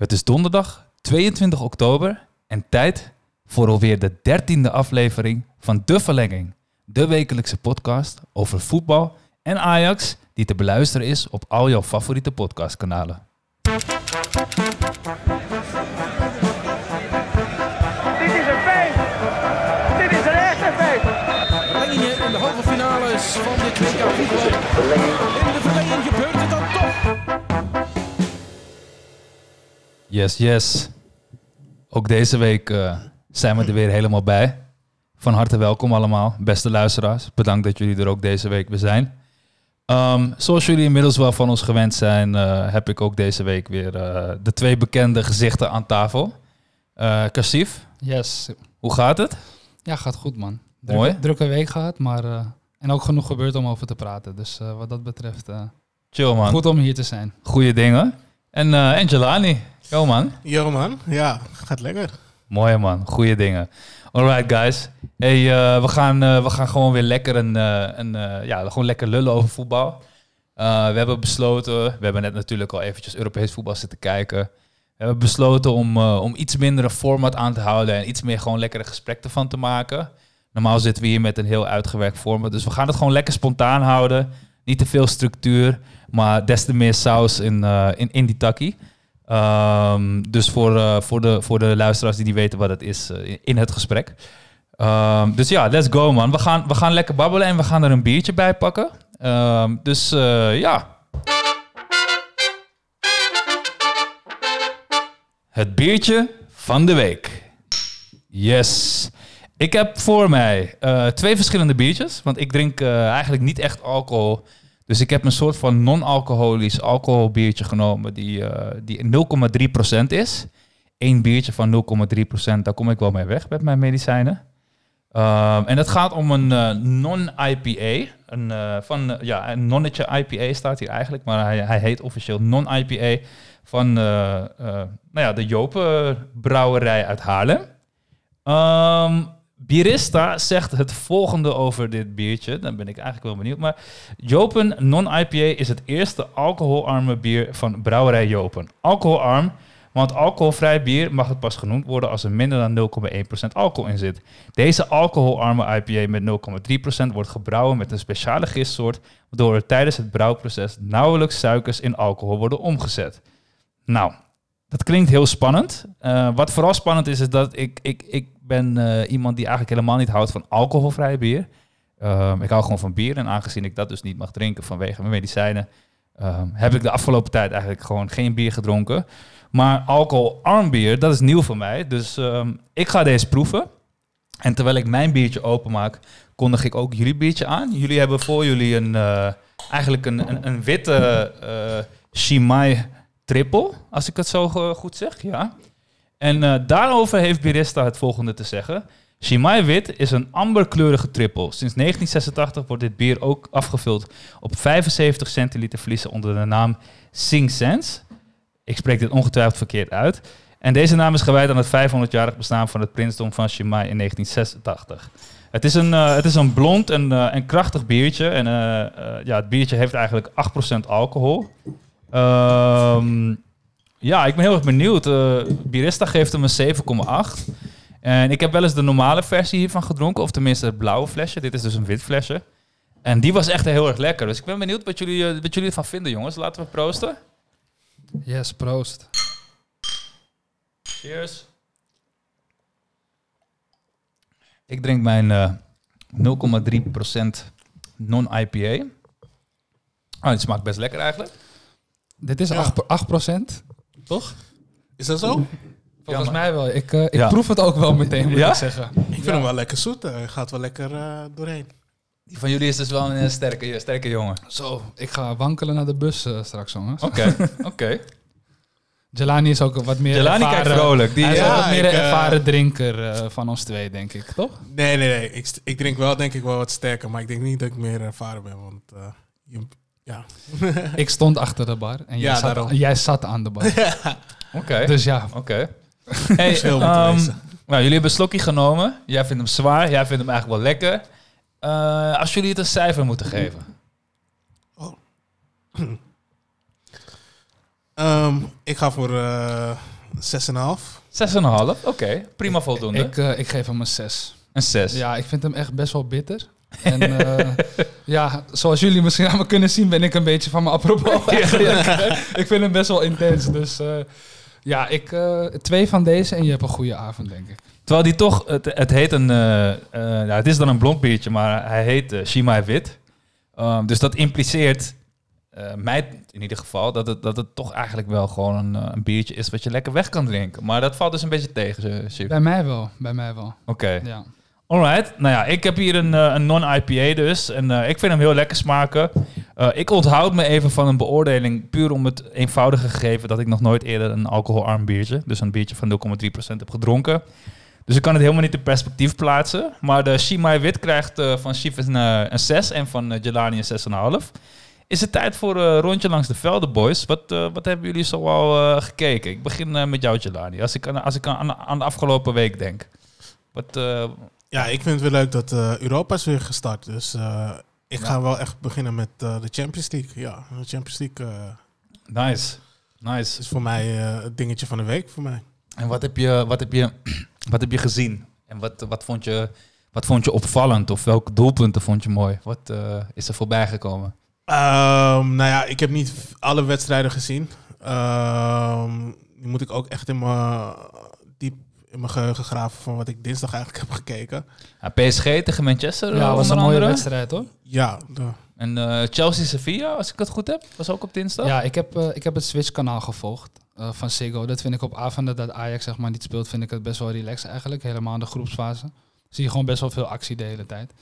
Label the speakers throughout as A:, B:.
A: Het is donderdag 22 oktober en tijd voor alweer de dertiende aflevering van De Verlenging. De wekelijkse podcast over voetbal en Ajax die te beluisteren is op al jouw favoriete podcastkanalen.
B: Dit is een feest. Dit is een echte feest.
C: Verlengingen in de halve finales van dit WK voetbal.
A: Yes, yes. Ook deze week eh, zijn we er weer helemaal bij. Van harte welkom allemaal, beste luisteraars. Bedankt dat jullie er ook deze week weer zijn. Ehm, zoals jullie inmiddels wel van ons gewend zijn, eh, heb ik ook deze week weer eh, de twee bekende gezichten aan tafel. Eh Kassif,
D: Yes.
A: hoe gaat het?
D: Ja, gaat goed man.
A: Mooi.
D: Drukke, week gehad, maar en ook genoeg gebeurd om over te praten. Dus wat dat betreft,
A: Chill man,
D: goed om hier te zijn.
A: goede dingen. En en Jelani, yo man.
E: Yo man, ja, gaat lekker.
A: Mooi man, goede dingen. Alright guys, hey, eh, we, gaan, eh, we gaan gewoon weer lekker een, eh, een ja, gewoon lekker lullen over voetbal. We hebben besloten, we hebben net natuurlijk al eventjes Europees voetbal zitten kijken. We hebben besloten om, om iets minder een format aan te houden en iets meer gewoon lekkere gesprekken van te maken. Normaal zitten we hier met een heel uitgewerkt format, dus we gaan het gewoon lekker spontaan houden. Niet te veel structuur, maar des te meer saus in, in, in die takkie. Ehm, dus voor, eh, voor, de, voor de luisteraars die niet weten wat het is eh, in- het gesprek. Ehm, dus ja, let's go man. We gaan, we gaan lekker babbelen en we gaan er een biertje bij pakken. Ehm, dus eh, ja. Het biertje van de week. Yes. Ik heb voor mij twee verschillende biertjes. Want ik drink eigenlijk niet echt alcohol. Dus ik heb een soort van non-alcoholisch alcoholbiertje genomen die, eh, die 0,3% is. Eén biertje van 0,3%, daar kom ik wel mee weg met mijn medicijnen. Ehm, en het gaat om een eh, non-IPA. Een, eh, van, ja, een nonnetje IPA staat hier eigenlijk, maar hij, hij heet officieel non-IPA van nou ja, de Jopen brouwerij uit Haarlem. Ehm Birista zegt het volgende over dit biertje. Dan ben ik eigenlijk wel benieuwd. Maar Jopen Non-IPA is het eerste alcoholarme bier van brouwerij Jopen. Alcoholarm, want alcoholvrij bier mag het pas genoemd worden als er minder dan 0,1% alcohol in zit. Deze alcoholarme IPA met 0,3% wordt gebrouwen met een speciale gistsoort, waardoor er tijdens het brouwproces nauwelijks suikers in alcohol worden omgezet. Nou, dat klinkt heel spannend. Eh, wat vooral spannend is, is dat ik, ik, ik ben eh, iemand die eigenlijk helemaal niet houdt van alcoholvrij bier. Ehm, ik hou gewoon van bier en aangezien ik dat dus niet mag drinken vanwege mijn medicijnen, ehm, heb ik de afgelopen tijd eigenlijk gewoon geen bier gedronken. Maar alcoholarm bier, dat is nieuw voor mij. Dus ehm, ik ga deze proeven. En terwijl ik mijn biertge openmaak, kondig ik ook jullie biertje aan. Jullie hebben voor jullie een, eh, eigenlijk een, een, een witte eh Shimai triple, als ik het zo go- goed zeg, ja. En eh, daarover heeft Birista het volgende te zeggen. Shimai Wit is een amberkleurige triple. Sinds 1986 wordt dit bier ook afgevuld op 75 centiliter fliezen onder de naam Sing Sense. Ik spreek dit ongetwijfeld verkeerd uit. En deze naam is gewijd aan het 500-jarig bestaan van het prinsdom van Shimai in 1986. Het is een, eh, het is een blond en, eh, en krachtig biertje. En ja, het biertje heeft eigenlijk 8% alcohol. Ehm, ja, ik ben heel erg benieuwd. Eh Birista geeft hem een 7,8. En ik heb wel eens de normale versie hiervan gedronken. Of tenminste het blauwe flesje. Dit is dus een wit flesje. En die was echt heel erg lekker. Dus ik ben benieuwd wat jullie, eh, wat jullie ervan vinden, jongens. Laten we proosten.
D: Yes, proost.
A: Cheers. Ik drink mijn eh 0,3% non-IPA. Oh, het smaakt best lekker eigenlijk.
D: Dit is
E: Ja.
D: 8, 8%, toch?
E: Is dat zo?
D: Volgens mij wel. Ik, eh, ik
A: Ja.
D: proef het ook wel meteen, moet
A: Ja?
D: ik zeggen.
E: Ik vind hem wel lekker zoet. Hij gaat wel lekker eh, doorheen.
A: Die van jullie is dus wel een eh, sterke, sterke jongen.
D: Zo, ik ga wankelen naar de bus eh, straks, jongens.
A: Oké, oké.
D: Jelani is ook wat meer
A: Jelani
D: ervaren...
A: kijkt vrolijk. Die,
D: hij is
A: eh,
D: ook wat meer
E: ik,
D: een
E: eh,
D: ervaren drinker eh, van ons twee, denk ik, toch?
E: Nee, nee, nee. Ik, ik drink wel denk ik wel wat sterker. Maar ik denk niet dat ik meer ervaren ben. Want eh, je, ja.
D: Ik stond achter de bar en jij,
E: Ja,
D: zat,
E: daarom.
D: jij zat aan de bar.
A: Oké,
D: Dus ja,
A: oké. Hey, ehm,
E: wezen.
A: nou, jullie hebben een slokje genomen. Jij vindt hem zwaar. Jij vindt hem eigenlijk wel lekker. Eh, als jullie het een cijfer moeten geven.
E: Ehm, ik ga voor eh 6,5.
A: 6,5. Oké, prima voldoende.
D: Ik, eh, ik geef hem een 6.
A: een 6.
D: Ja, ik vind hem echt best wel bitter. En eh, ja, zoals jullie misschien aan me kunnen zien, ben ik een beetje van mijn apropos. eigenlijk. ik vind hem best wel intens. Dus eh, ja, ik, eh, twee van deze en je hebt een goede avond, denk ik.
A: Terwijl die toch, het, het heet een, ja, het is dan een blond biertje, maar hij heet Shimai Wit. Ehm, dus dat impliceert, mij in ieder geval, dat het, dat het toch eigenlijk wel gewoon een, een biertje is wat je lekker weg kan drinken. Maar dat valt dus een beetje tegen.
D: Bij mij wel, bij mij wel.
A: Oké.
D: Ja.
A: Alright, nou ja, ik heb hier een, eh, een non-IPA dus. En eh, ik vind hem heel lekker smaken. Eh, ik onthoud me even van een beoordeling, puur om het eenvoudige gegeven dat ik nog nooit eerder een alcoholarm biertje, dus een biertje van 0,3% heb gedronken. Dus ik kan het helemaal niet in perspectief plaatsen. Maar de Shimai Wit krijgt van Chief een, een 6 en van Jelani een 6,5. Is het tijd voor een rondje langs de velden, boys? Wat, wat hebben jullie zo al eh, gekeken? Ik begin met jou, Jelani. Als ik, aan, als ik aan, aan de afgelopen week denk. Wat,
E: Ja, ik vind het wel leuk dat eh, Europa is weer gestart. Dus eh, ik ga wel echt beginnen met eh, de Champions League. Ja, de Champions League
A: nice. Nice.
E: is voor mij het dingetje van de week voor mij.
A: En wat heb je, wat heb je, wat heb je gezien? En wat, wat, vond je, wat vond je opvallend? Of welke doelpunten vond je mooi? Wat is er voorbij gekomen?
E: Ehm, nou ja, ik heb niet alle wedstrijden gezien. Ehm, die moet ik ook echt in mijn diep in mijn geheugen graven van wat ik dinsdag eigenlijk heb gekeken.
A: Ja, PSG tegen Manchester.
D: Ja,
A: eh,
D: was een mooie wedstrijd hoor.
E: Ja, de,
A: En eh, Chelsea-Sevilla, als ik het goed heb, was ook op dinsdag.
D: Ja, ik heb, eh, ik heb het Switch-kanaal gevolgd eh, van Ziggo. Dat vind ik op avonden dat Ajax zeg maar niet speelt, vind ik het best wel relaxed eigenlijk. Helemaal in de groepsfase. Zie je gewoon best wel veel actie de hele tijd.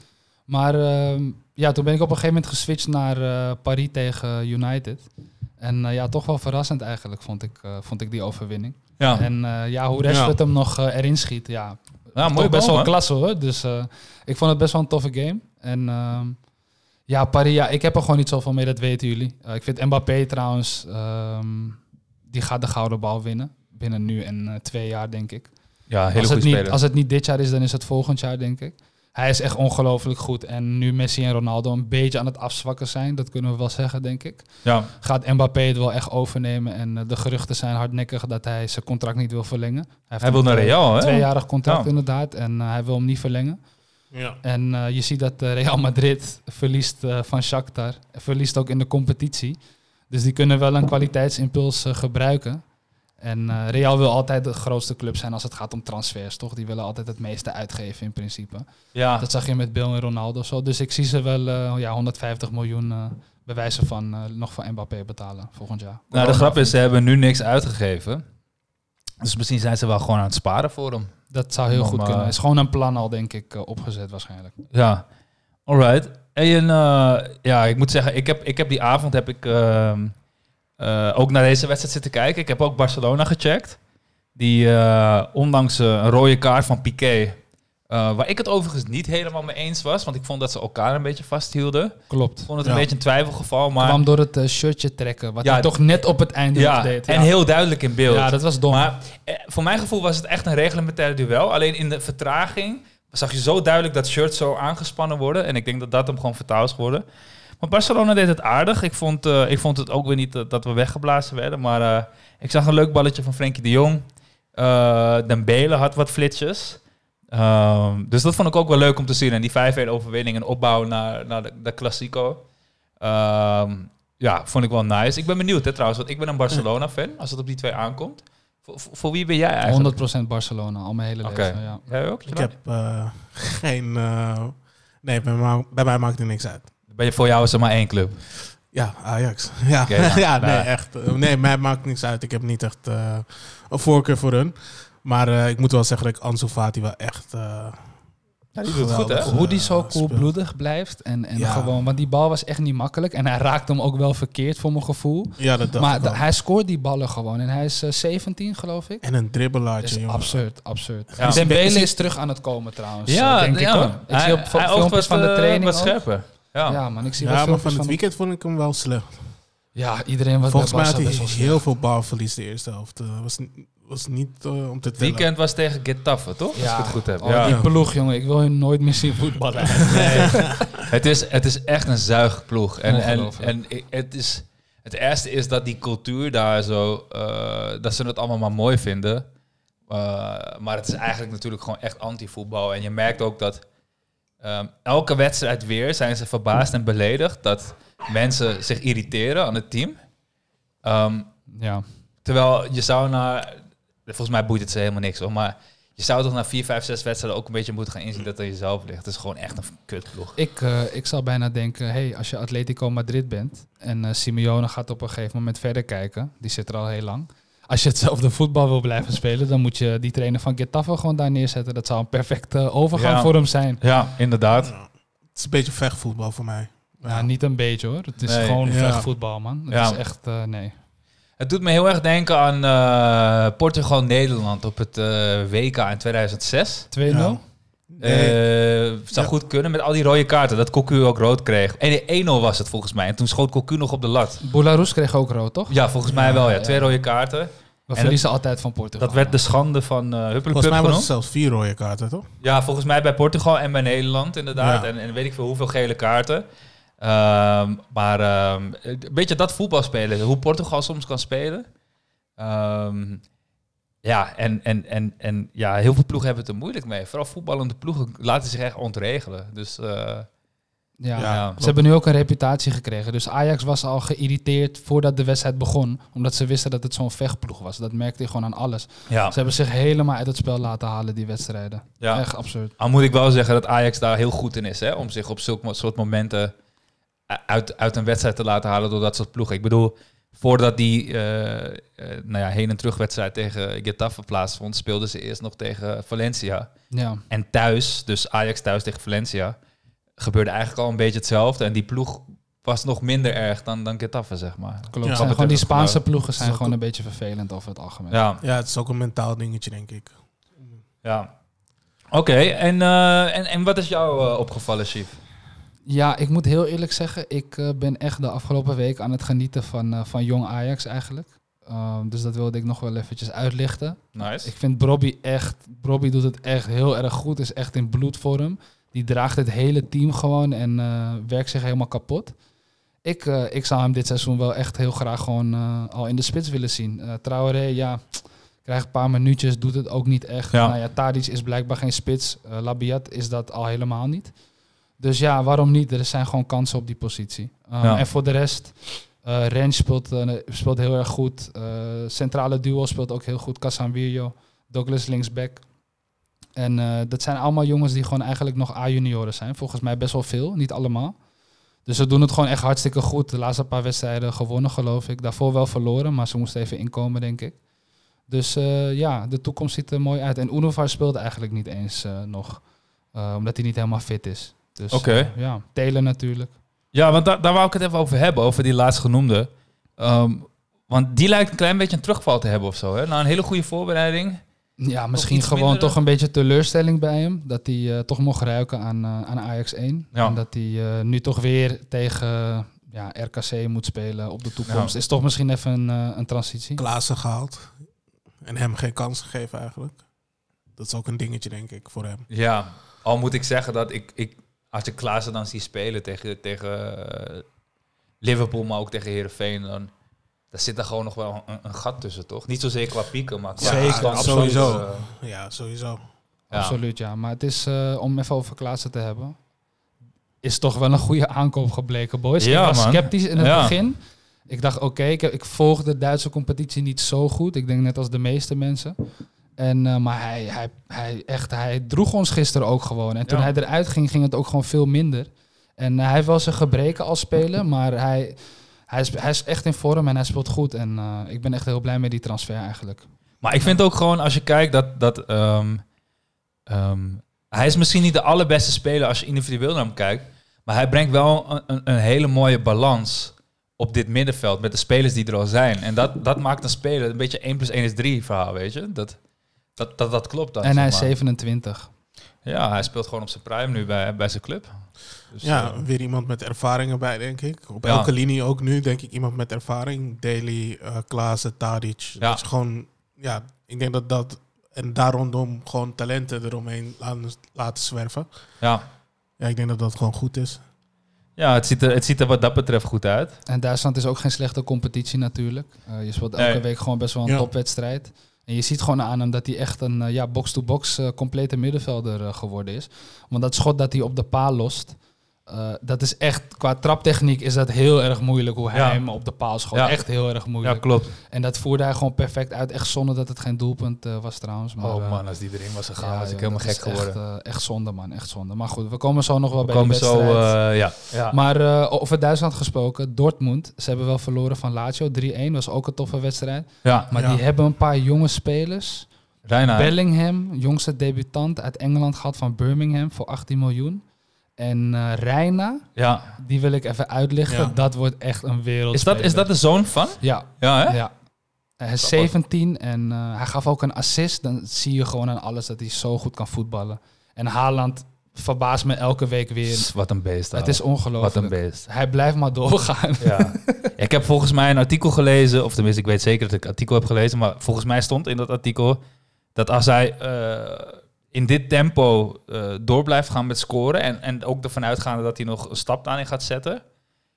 D: Maar ehm, ja, toen ben ik op een gegeven moment geswitcht naar eh, Paris tegen United. En ja, toch wel verrassend eigenlijk vond ik, eh, vond ik die overwinning.
A: Ja.
D: En eh, ja, hoe Rashford hem nog eh, erin schiet, ja,
A: ja
D: toch
A: mooi
D: best wel klasse hoor. Dus eh, ik vond het best wel een toffe game. En ehm, ja, Paris, ja, ik heb er gewoon niet zoveel mee, dat weten jullie. Eh, ik vind Mbappé trouwens, ehm, die gaat de gouden bal winnen. Binnen nu en eh, twee jaar, denk ik.
A: Ja, hele
D: Als het, niet, als het niet dit jaar is, dan is het volgend jaar, denk ik. Hij is echt ongelooflijk goed. En nu Messi en Ronaldo een beetje aan het afzwakken zijn, dat kunnen we wel zeggen, denk ik.
A: Ja,
D: Gaat Mbappé het wel echt overnemen. En eh, de geruchten zijn hardnekkig dat hij zijn contract niet wil verlengen. heeft
A: hij wil naar Real, hè?
D: Tweejarig contract
A: Ja.
D: inderdaad. En eh, hij wil hem niet verlengen.
E: ja.
D: En eh, je ziet dat eh, Real Madrid verliest eh, van Shakhtar. Verliest ook in de competitie. Dus die kunnen wel een kwaliteitsimpuls gebruiken. En eh, Real wil altijd de grootste club zijn als het gaat om transfers, toch? Die willen altijd het meeste uitgeven in principe.
A: Ja,
D: Dat zag je met Bill en Ronaldo zo. Dus ik zie ze wel eh, ja, 150 miljoen eh bewijzen van nog van Mbappé betalen volgend jaar.
A: nou de grap is, ze hebben nu niks uitgegeven. Dus misschien zijn ze wel gewoon aan het sparen voor hem.
D: Dat zou heel goed kunnen. is gewoon een plan al, denk ik, opgezet waarschijnlijk.
A: Ja, alright. En ja, ik moet zeggen, ik heb, ik heb die avond heb ik eh, ook naar deze wedstrijd zitten kijken. Ik heb ook Barcelona gecheckt. Die eh, ondanks eh, een rode kaart van Piqué, eh, waar ik het overigens niet helemaal mee eens was, want ik vond dat ze elkaar een beetje vasthielden.
D: Klopt.
A: Ik vond het
E: Ja.
A: een beetje een twijfelgeval, maar
D: kwam door het shirtje trekken, wat
A: Ja,
D: hij toch net op het einde
A: ja,
D: deed.
A: en heel duidelijk in beeld.
D: ja, dat was dom.
A: Maar eh, voor mijn gevoel was het echt een reglementaire duel. Alleen in de vertraging zag je zo duidelijk dat shirts zo aangespannen worden. En ik denk dat dat hem gewoon vertaald is geworden. Maar Barcelona deed het aardig. Ik vond, eh, ik vond het ook weer niet dat, dat we weggeblazen werden. Maar eh, ik zag een leuk balletje van Frenkie de Jong. Eh Dembele had wat flitsjes. Ehm, dus dat vond ik ook wel leuk om te zien. En die 5-1 overwinning en opbouw naar, naar de, de Classico. Ehm, ja, vond ik wel nice. Ik ben benieuwd hè, trouwens, want ik ben een Barcelona-fan. Als het op die twee aankomt. Voor, wie ben jij eigenlijk?
D: 100% Barcelona, al mijn hele
A: Oké.
D: leven. Ja.
A: Jij ook?
E: Ik heb eh, geen... eh, nee, bij mij, bij mij maakt er niks uit.
A: Ben je voor jou is er maar één club?
E: Ja, Ajax. Ja,
A: nou,
E: ja nee,
A: nou.
E: echt. eh, Nee, mij maakt niks uit. Ik heb niet echt eh, een voorkeur voor hun. Maar eh, ik moet wel zeggen dat ik Ansu Fati wel echt... eh,
A: Ja, die doet het goed, hè?
D: Hoe die zo
E: speelt.
D: koelbloedig blijft. En, en
E: Ja.
D: gewoon, want die bal was echt niet makkelijk. En hij raakte hem ook wel verkeerd voor mijn gevoel.
E: Ja, dat dacht
D: maar hij scoort die ballen gewoon. En hij is eh, 17, geloof ik.
E: En een dribbelaartje,
D: is
E: jongen.
D: absurd, absurd.
A: Ja.
D: En Dembele
E: Is
D: is terug aan het komen trouwens,
A: Ja,
D: denk
A: ja.
D: ik hoor. Ik
A: hij,
D: zie op
A: hij
D: filmpjes van de training
A: wat
D: ook.
A: Ja.
D: Ja, man, ik zie
E: Ja,
D: wel
E: maar van het
D: van...
E: weekend vond ik hem wel slecht.
D: Ja, iedereen was
E: Volgens mij had hij heel veel balverlies de eerste helft. Eh, was, was niet eh, om te
A: Het
E: tellen.
A: weekend was tegen Getafe, toch? Als ik het goed heb.
D: Oh,
A: ja.
D: die ploeg, jongen. Ik wil hun nooit meer zien voetballen.
A: het, is, het is echt een zuigploeg. En, en, en het is... Het eerste is dat die cultuur daar zo, eh, dat ze het allemaal maar mooi vinden. Uh, maar het is eigenlijk natuurlijk gewoon echt anti-voetbal. En je merkt ook dat um, elke wedstrijd weer zijn ze verbaasd en beledigd dat mensen zich irriteren aan het team. Um,
D: Ja.
A: terwijl je zou naar, volgens mij boeit het ze helemaal niks hoor, maar je zou toch na 4, 5, 6 wedstrijden ook een beetje moeten gaan inzien dat het aan jezelf ligt. Het is gewoon echt een kutploeg.
D: Ik, uh, ik zou bijna denken, hey, als je Atletico Madrid bent en uh, Simeone gaat op een gegeven moment verder kijken, die zit er al heel lang. Als je hetzelfde voetbal wil blijven spelen, dan moet je die trainer van Getafe gewoon daar neerzetten. Dat zou een perfecte overgang
A: Ja.
D: voor hem zijn.
A: Ja, inderdaad.
E: Ja. Het is een beetje vechtvoetbal voor mij.
D: Ja, niet een beetje hoor. Het is
A: Nee.
D: gewoon
E: Ja.
D: vechtvoetbal, man. Het
A: Ja.
D: is echt, eh, nee.
A: Het doet me heel erg denken aan eh, Portugal-Nederland op het eh, WK in 2006.
D: 2-0?
E: Ja.
A: Eh zou
E: Ja.
A: goed kunnen met al die rode kaarten. Dat Cocu ook rood kreeg. En 1-0 was het volgens mij. En toen schoot Cocu nog op de lat.
D: Boularus kreeg ook rood, toch?
A: Ja, volgens mij wel. Ja.
D: Ja.
A: Twee rode kaarten.
D: We
A: En
D: verliezen altijd van Portugal.
A: Dat werd de schande van eh Huppelepup
E: Volgens mij was het zelfs vier rode kaarten, toch?
A: Ja, volgens mij bij Portugal en bij Nederland inderdaad.
E: Ja.
A: En, en weet ik veel hoeveel gele kaarten. Ehm, maar ehm, een beetje dat voetbal spelen. Hoe Portugal soms kan spelen. Ehm, ja, en, en, en, en ja, heel veel ploegen hebben het er moeilijk mee. Vooral voetballende ploegen laten zich echt ontregelen. Dus eh,
D: Ja.
A: Ja,
D: Ze hebben nu ook een reputatie gekregen. Dus Ajax was al geïrriteerd voordat de wedstrijd begon. Omdat ze wisten dat het zo'n vechtploeg was. Dat merkte je gewoon aan alles.
A: ja.
D: Ze hebben zich helemaal uit het spel laten halen, die wedstrijden.
A: ja.
D: Echt absurd.
A: Al moet ik wel zeggen dat Ajax daar heel goed in is. Hè? Om zich op zulke soort momenten uit, uit een wedstrijd te laten halen door dat soort ploegen. Ik bedoel, voordat die eh, eh, nou ja, heen- en terugwedstrijd tegen Getafe plaatsvond, speelden ze eerst nog tegen Valencia.
D: Ja.
A: En thuis, dus Ajax thuis tegen Valencia, gebeurde eigenlijk al een beetje hetzelfde. En die ploeg was nog minder erg dan, dan Getafe, zeg maar.
D: Klopt.
E: Ja.
D: Gewoon die Spaanse ploegen zijn gewoon
E: een-
D: beetje vervelend over het algemeen.
A: Ja,
E: Ja, het is ook een mentaal dingetje, denk ik.
A: ja. Oké, en, eh, en, en wat is jou opgevallen, Chief?
D: Ja, ik moet heel eerlijk zeggen, ik eh, ben echt de afgelopen week aan het genieten van, eh, van jong Ajax eigenlijk. Ehm, dus dat wilde ik nog wel eventjes uitlichten.
A: Nice.
D: Ik vind Brobby echt, Brobby doet het echt heel erg goed, is echt in bloedvorm. Die draagt het hele team gewoon en eh, werkt zich helemaal kapot. Ik, ik zou hem dit seizoen wel echt heel graag gewoon al in de spits willen zien. Eh Traoré, ja, krijgt een paar minuutjes, doet het ook niet echt.
A: Ja.
D: Nou ja, Tadic is blijkbaar geen spits. Labiat is dat al helemaal niet. Dus ja, waarom niet? Er zijn gewoon kansen op die positie. Um,
A: Ja.
D: En voor de rest, eh Rens speelt, eh, speelt heel erg goed. Eh, centrale duo speelt ook heel goed. Casanvillo, Douglas linksback. En dat zijn allemaal jongens die gewoon eigenlijk nog A-junioren zijn. Volgens mij best wel veel, niet allemaal. Dus ze doen het gewoon echt hartstikke goed. De laatste paar wedstrijden gewonnen, geloof ik. Daarvoor wel verloren, maar ze moesten even inkomen, denk ik. Dus ja, de toekomst ziet er mooi uit. En Unovar speelt eigenlijk niet eens nog, omdat hij niet helemaal fit is. Dus
A: Oké.
D: eh, ja, Taylor natuurlijk.
A: Ja, want daar, daar wou ik het even over hebben, over die laatst genoemde. Ehm, want die lijkt een klein beetje een terugval te hebben of zo. Hè? Na een hele goede voorbereiding.
D: Ja, misschien gewoon toch een beetje teleurstelling bij hem. Dat hij eh, toch mocht ruiken aan, eh, aan Ajax 1.
A: Ja.
D: En dat hij eh, nu toch weer tegen ja, RKC moet spelen op de toekomst.
A: Ja.
D: Is toch misschien even een, eh, een transitie.
E: Klaassen gehaald. En hem geen kans gegeven eigenlijk. Dat is ook een dingetje, denk ik, voor hem.
A: Ja, al moet ik zeggen dat ik, ik als ik Klaassen dan zie spelen tegen, tegen eh, Liverpool, maar ook tegen Heerenveen, dan daar zit er gewoon nog wel een, een gat tussen, toch? Niet zozeer qua pieken, maar qua
D: Zeker,
E: sowieso.
A: Dus, eh,
E: Ja, sowieso.
A: ja.
D: Absoluut, ja. Maar het is, eh, om even over Klaassen te hebben, is toch wel een goede aankoop gebleken, boys.
A: Ja,
D: ik was
A: man.
D: sceptisch in het
A: Ja.
D: begin. Ik dacht, oké, ik, ik volg de Duitse competitie niet zo goed. Ik denk net als de meeste mensen. En, eh, maar hij, hij, hij, echt, hij droeg ons gisteren ook gewoon. En toen
A: Ja.
D: hij eruit ging, ging het ook gewoon veel minder. En eh, hij heeft wel zijn gebreken als speler, maar hij, hij, is, hij is echt in vorm en hij speelt goed. En eh, ik ben echt heel blij met die transfer eigenlijk.
A: Maar ik vind ook gewoon, als je kijkt, dat... dat ehm, ehm, hij is misschien niet de allerbeste speler als je individueel naar hem kijkt. Maar hij brengt wel een, een, een hele mooie balans op dit middenveld met de spelers die er al zijn. En dat, dat maakt een speler een beetje 1 plus 1 is 3 verhaal, weet je? Dat, dat, dat, dat klopt dan.
D: en hij is
A: zeg maar.
D: 27.
A: Ja, hij speelt gewoon op zijn prime nu bij, bij zijn club. Dus,
E: Ja,
A: eh,
E: weer iemand met ervaringen bij, denk ik. Op
A: Ja.
E: elke linie ook nu, denk ik, iemand met ervaring. Daly, eh Klaassen, Tadic.
A: Ja.
E: Dat is gewoon, ja, ik denk dat dat... En daar rondom gewoon talenten eromheen laten, laten zwerven.
A: ja.
E: Ja, ik denk dat dat gewoon goed is.
A: Ja, het ziet, er, het ziet er wat dat betreft goed uit.
D: En Duitsland is ook geen slechte competitie natuurlijk. Eh, je speelt elke
A: Nee.
D: week gewoon best wel een
E: Ja.
D: topwedstrijd. En je ziet gewoon aan hem dat hij echt een eh, ja, box-to-box eh, complete middenvelder eh, geworden is. Want dat schot dat hij op de paal lost, eh, dat is echt, qua traptechniek is dat heel erg moeilijk hoe hij
A: Ja.
D: hem op de paal schoot.
A: Ja.
D: Echt heel erg
A: Ja,
D: moeilijk.
A: klopt.
D: en dat voerde hij gewoon perfect uit. Echt zonder dat het geen doelpunt eh, was trouwens. Maar,
A: oh
D: eh,
A: man, als die erin was gegaan, was ik
D: joh,
A: helemaal gek geworden.
D: Echt, echt zonde man, echt zonde. Maar goed, we komen zo nog wel
A: We
D: bij
A: komen zo,
D: wedstrijd.
A: eh, ja. ja.
D: Maar eh, over Duitsland gesproken, Dortmund, ze hebben wel verloren van Lazio, 3-1, was ook een toffe wedstrijd.
A: ja,
D: Maar
E: Ja.
D: die hebben een paar jonge spelers.
A: Reina.
D: Bellingham, jongste debutant uit Engeland gehad van Birmingham voor 18 miljoen. En eh Reina,
A: Ja.
D: die wil ik even uitlichten.
E: Ja.
D: Dat wordt echt een wereld.
A: Is dat, is dat de zoon van?
D: Ja,
A: Ja, hè?
D: ja. Hij is 17 en eh, hij gaf ook een assist. Dan zie je gewoon aan alles dat hij zo goed kan voetballen. En Haaland verbaast me elke week weer.
A: Wat een beest.
D: Het is ongelooflijk.
A: Wat een beest.
D: Hij blijft maar doorgaan.
A: Ja. ik heb volgens mij een artikel gelezen, of tenminste, ik weet zeker dat ik een artikel heb gelezen, maar volgens mij stond in dat artikel dat als hij eh, in dit tempo eh, door blijft gaan met scoren en, en ook ervan uitgaande dat hij nog een stap aan in gaat zetten,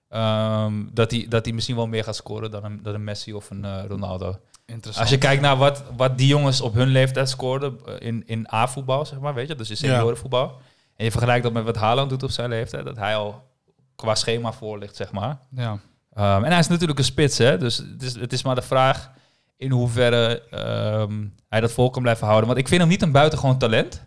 A: ehm, dat, hij, dat hij misschien wel meer gaat scoren dan een, dan een Messi of een eh, Ronaldo.
D: Interessant.
A: Als je kijkt naar wat, wat die jongens op hun leeftijd scoorden eh, in, in A-voetbal, zeg maar, weet je, dus in seniorenvoetbal, en je vergelijkt dat met wat Haaland doet op zijn leeftijd, dat hij al qua schema voor ligt, zeg maar.
D: Ja.
A: Um, en hij is natuurlijk een spits, hè? dus het is, het is maar de vraag in hoeverre ehm, hij dat vol kan blijven houden. Want ik vind hem niet een buitengewoon talent,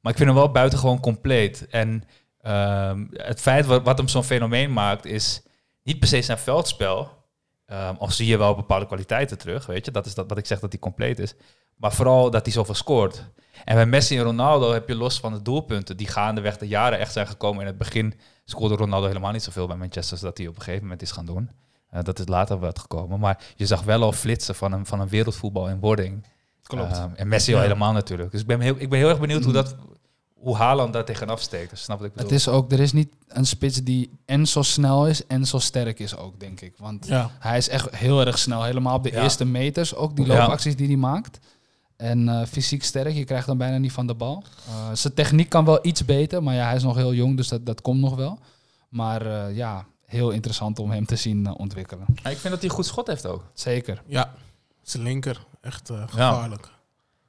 A: maar ik vind hem wel buitengewoon compleet. En ehm, het feit wat, wat hem zo'n fenomeen maakt, is niet per se zijn veldspel. Ehm al zie je wel bepaalde kwaliteiten terug, weet je. Dat is dat, wat ik zeg dat hij compleet is. Maar vooral dat hij zoveel scoort. En bij Messi en Ronaldo heb je los van de doelpunten die gaandeweg de jaren echt zijn gekomen. In het begin scoorde Ronaldo helemaal niet zoveel bij Manchester, zodat hij op een gegeven moment is gaan doen. Eh, dat is later wat gekomen. Maar je zag wel al flitsen van een, van een wereldvoetbal in wording.
D: Klopt.
A: Ehm, en Messi al
E: Ja.
A: helemaal natuurlijk. Dus ik ben heel, ik ben heel erg benieuwd hoe, dat, hoe Haaland daar tegenaf steekt. Dus snap wat ik bedoel.
D: Het is ook, er is niet een spits die en zo snel is en zo sterk is ook, denk ik. Want
E: Ja.
D: hij is echt heel erg snel, helemaal op de
A: Ja.
D: eerste meters. Ook die
A: Ja.
D: loopacties die hij maakt. En eh, fysiek sterk, je krijgt hem bijna niet van de bal. Eh, zijn techniek kan wel iets beter, maar ja, hij is nog heel jong, dus dat, dat komt nog wel. Maar eh, ja, heel interessant om hem te zien eh, ontwikkelen.
A: Ja, ik vind dat hij een goed schot heeft ook.
D: Zeker.
E: Ja, zijn linker. Echt eh, gevaarlijk.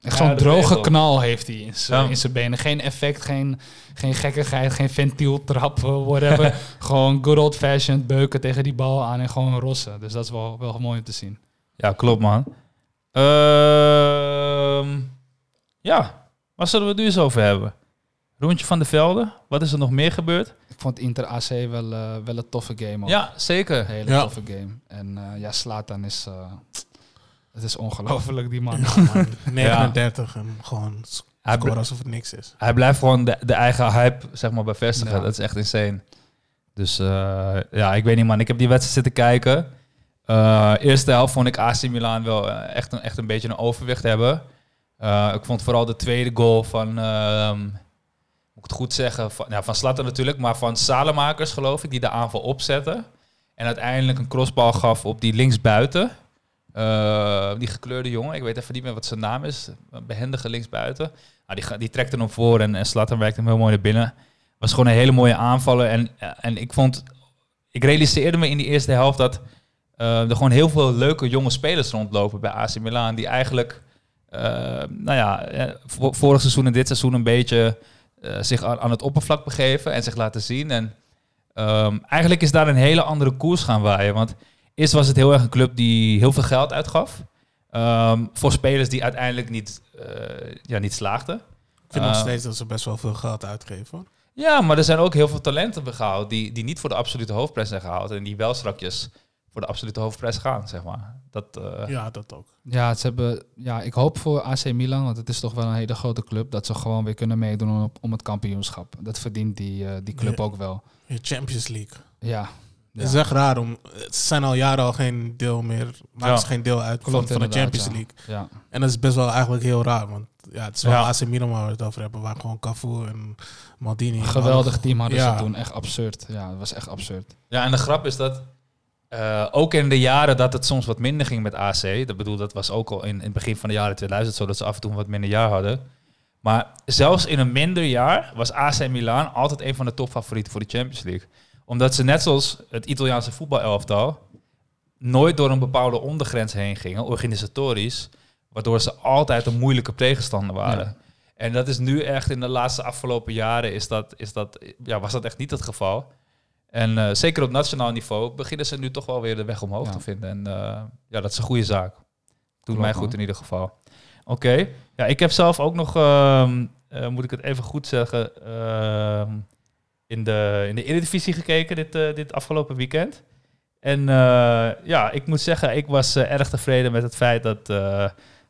D: Echt zo'n droge knal heeft hij in zijn
A: Ja.
D: in zijn benen. Geen effect, geen, geen gekkigheid, geen ventieltrap, whatever. gewoon good old fashioned beuken tegen die bal aan en gewoon rossen. Dus dat is wel, wel mooi om te zien.
A: Ja, klopt man. Ehm, ja, waar zullen we het nu eens over hebben? Rondje van de velden. Wat is er nog meer gebeurd?
D: Ik vond Inter AC wel, eh, wel een toffe game. Ook.
A: Ja, zeker.
D: Een hele
E: Ja.
D: toffe game. En eh, ja, Slatan is... eh, het is ongelooflijk, die man.
E: Ja, man. 39 en gewoon
A: Hij,
E: scoren alsof het niks is.
A: hij blijft gewoon de, de eigen hype zeg maar, bevestigen.
D: Ja.
A: Dat is echt insane. Dus eh, ja, ik weet niet man. Ik heb die wedstrijd zitten kijken. Eh, eerste helft vond ik AC Milan wel echt, een, echt een beetje een overwicht hebben. Eh, ik vond vooral de tweede goal van, ehm, moet ik het goed zeggen, van, ja, van Slatter natuurlijk, maar van Salemakers geloof ik, die de aanval opzette. En uiteindelijk een crossbal gaf op die linksbuiten. Eh, die gekleurde jongen, ik weet even niet meer wat zijn naam is. Behendige linksbuiten. Nou, die, die trekte hem voor en, en Slatter werkte hem heel mooi naar binnen. Was gewoon een hele mooie aanvaller. En, en ik vond, ik realiseerde me in die eerste helft dat eh, er gewoon heel veel leuke jonge spelers rondlopen bij AC Milan. Die eigenlijk, eh, nou ja, vo- vorig seizoen en dit seizoen een beetje eh, zich aan, aan het oppervlak begeven en zich laten zien. En ehm, eigenlijk is daar een hele andere koers gaan waaien. Want eerst was het heel erg een club die heel veel geld uitgaf. ehm, voor spelers die uiteindelijk niet, eh, ja, niet slaagden.
E: Ik vind nog
A: Eh,
E: steeds dat ze best wel veel geld uitgeven. hoor.
A: Ja, maar er zijn ook heel veel talenten gehaald die, die niet voor de absolute hoofdprijs zijn gehaald. En die wel strakjes voor de absolute hoofdprijs gaan, zeg maar. Dat, eh,
E: Ja, dat ook.
D: Ja, ze hebben, ja, ik hoop voor AC Milan, want het is toch wel een hele grote club, dat ze gewoon weer kunnen meedoen om, om het kampioenschap. Dat verdient die, eh, die club ook wel.
E: Je Champions League.
D: Ja.
E: Het is echt raar om. Ze zijn al jaren al geen deel meer. Maken
A: Ja.
E: ze geen deel uit van,
D: Klopt
E: van de Champions
D: ja.
E: League.
D: Ja.
E: En dat is best wel eigenlijk heel raar. Want ja, het is wel
A: Ja.
E: AC Milan waar we het over hebben. Waar gewoon Cafu en Maldini.
D: Een geweldig team hadden
E: Ja.
D: ze toen. Echt absurd. Ja, het was echt absurd.
A: Ja, en de grap is dat eh, ook in de jaren dat het soms wat minder ging met AC, dat bedoel, dat was ook al in, in het begin van de jaren 2000 zo dat ze af en toe wat minder jaar hadden. Maar zelfs in een minder jaar was AC Milan altijd een van de topfavorieten voor de Champions League. Omdat ze net zoals het Italiaanse voetbalelftal nooit door een bepaalde ondergrens heen gingen, organisatorisch, waardoor ze altijd een moeilijke tegenstander waren.
D: Ja.
A: En dat is nu echt in de laatste afgelopen jaren is dat, is dat, ja, was dat echt niet het geval. En eh, zeker op nationaal niveau beginnen ze nu toch wel weer de weg omhoog
D: Ja.
A: te vinden. En eh, ja, dat is een goede zaak. Doet
D: Klopt,
A: mij
D: man.
A: goed in ieder geval. Oké. Ja, ik heb zelf ook nog, ehm, eh, moet ik het even goed zeggen, ehm, in, de, in de Eredivisie gekeken dit, dit afgelopen weekend. En ja, ik moet zeggen, ik was erg tevreden met het feit dat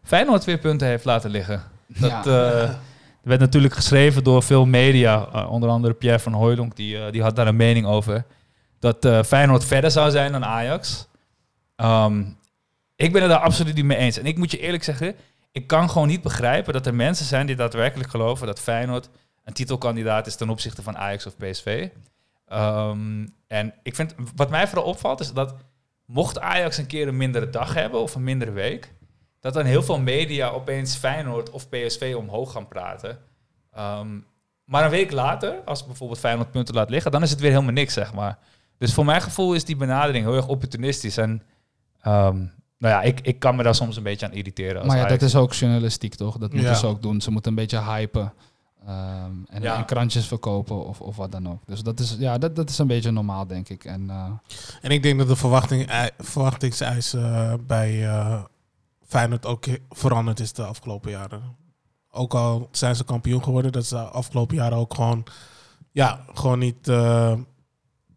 A: Feyenoord weer punten heeft laten liggen. Dat
D: Ja.
A: werd natuurlijk geschreven door veel media, eh, onder andere Pierre van Hooijdonk, die, eh, die had daar een mening over. Dat eh, Feyenoord verder zou zijn dan Ajax. Ehm, ik ben het daar absoluut niet mee eens. En ik moet je eerlijk zeggen, ik kan gewoon niet begrijpen dat er mensen zijn die daadwerkelijk geloven dat Feyenoord een titelkandidaat is ten opzichte van Ajax of PSV. Ehm, en ik vind, wat mij vooral opvalt, is dat mocht Ajax een keer een mindere dag hebben of een mindere week, dat dan heel veel media opeens Feyenoord of PSV omhoog gaan praten. Ehm, maar een week later, als bijvoorbeeld Feyenoord punten laat liggen, dan is het weer helemaal niks, zeg maar. Dus voor mijn gevoel is die benadering heel erg opportunistisch. En ehm, nou ja, ik, ik kan me daar soms een beetje aan irriteren. Als
D: Maar ja,
A: Ajax.
D: dat is ook journalistiek, toch? Dat moeten
E: Ja.
D: ze ook doen. Ze moeten een beetje hypen. ehm, en,
A: Ja.
D: en krantjes verkopen of, of wat dan ook. Dus dat is, ja, dat, dat is een beetje normaal, denk ik. En eh,
E: En ik denk dat de verwachting, ei- verwachtingseis eh, bij eh, Feyenoord ook veranderd is de afgelopen jaren. Ook al zijn ze kampioen geworden, dat ze de afgelopen jaren ook gewoon, ja, gewoon niet, eh,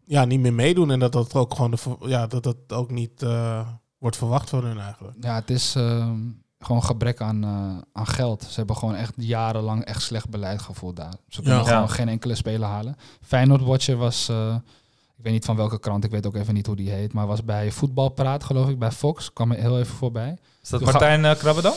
E: ja, niet meer meedoen. En dat dat ook gewoon de, ja, dat dat ook niet eh, wordt verwacht van hun eigenlijk.
D: ja, het is ehm, gewoon gebrek aan, eh, aan geld. Ze hebben gewoon echt jarenlang echt slecht beleid gevoerd daar. Ze kunnen
E: Ja.
D: gewoon
A: Ja.
D: geen enkele speler halen. Feyenoord Watcher was, eh, ik weet niet van welke krant, ik weet ook even niet hoe die heet, maar was bij Voetbalpraat, geloof ik, bij Fox. Kwam er heel even voorbij.
A: Is dat
D: Toen
A: Martijn uh, Krabbedam?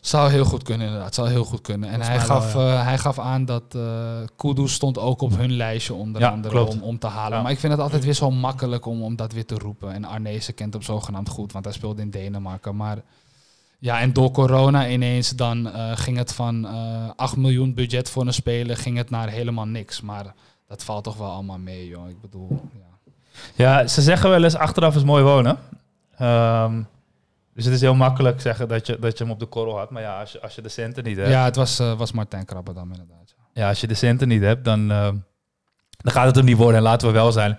D: Zou heel goed kunnen, inderdaad. Zou heel goed kunnen. En hij
E: wel,
D: gaf,
E: ja.
D: eh, hij gaf aan dat eh Kudus stond ook op hun lijstje onder
A: Ja,
D: andere
A: klopt.
D: om, om te halen.
A: Ja.
D: Maar ik vind het altijd weer zo makkelijk om, om dat weer te roepen. En Arnezen kent hem zogenaamd goed, want hij speelde in Denemarken. Maar ja, en door corona ineens dan eh, ging het van eh 8 miljoen budget voor een speler, ging het naar helemaal niks. Maar dat valt toch wel allemaal mee, joh. Ik bedoel, ja.
A: Ja, ze zeggen wel eens achteraf is mooi wonen. Ehm, dus het is heel makkelijk zeggen dat je, dat je hem op de korrel had. Maar ja, als je, als je de centen niet hebt,
D: ja, het was, eh, was Martijn Krabbe dan inderdaad. ja.
A: ja, als je de centen niet hebt, dan, ehm, dan gaat het hem niet worden. En laten we wel zijn.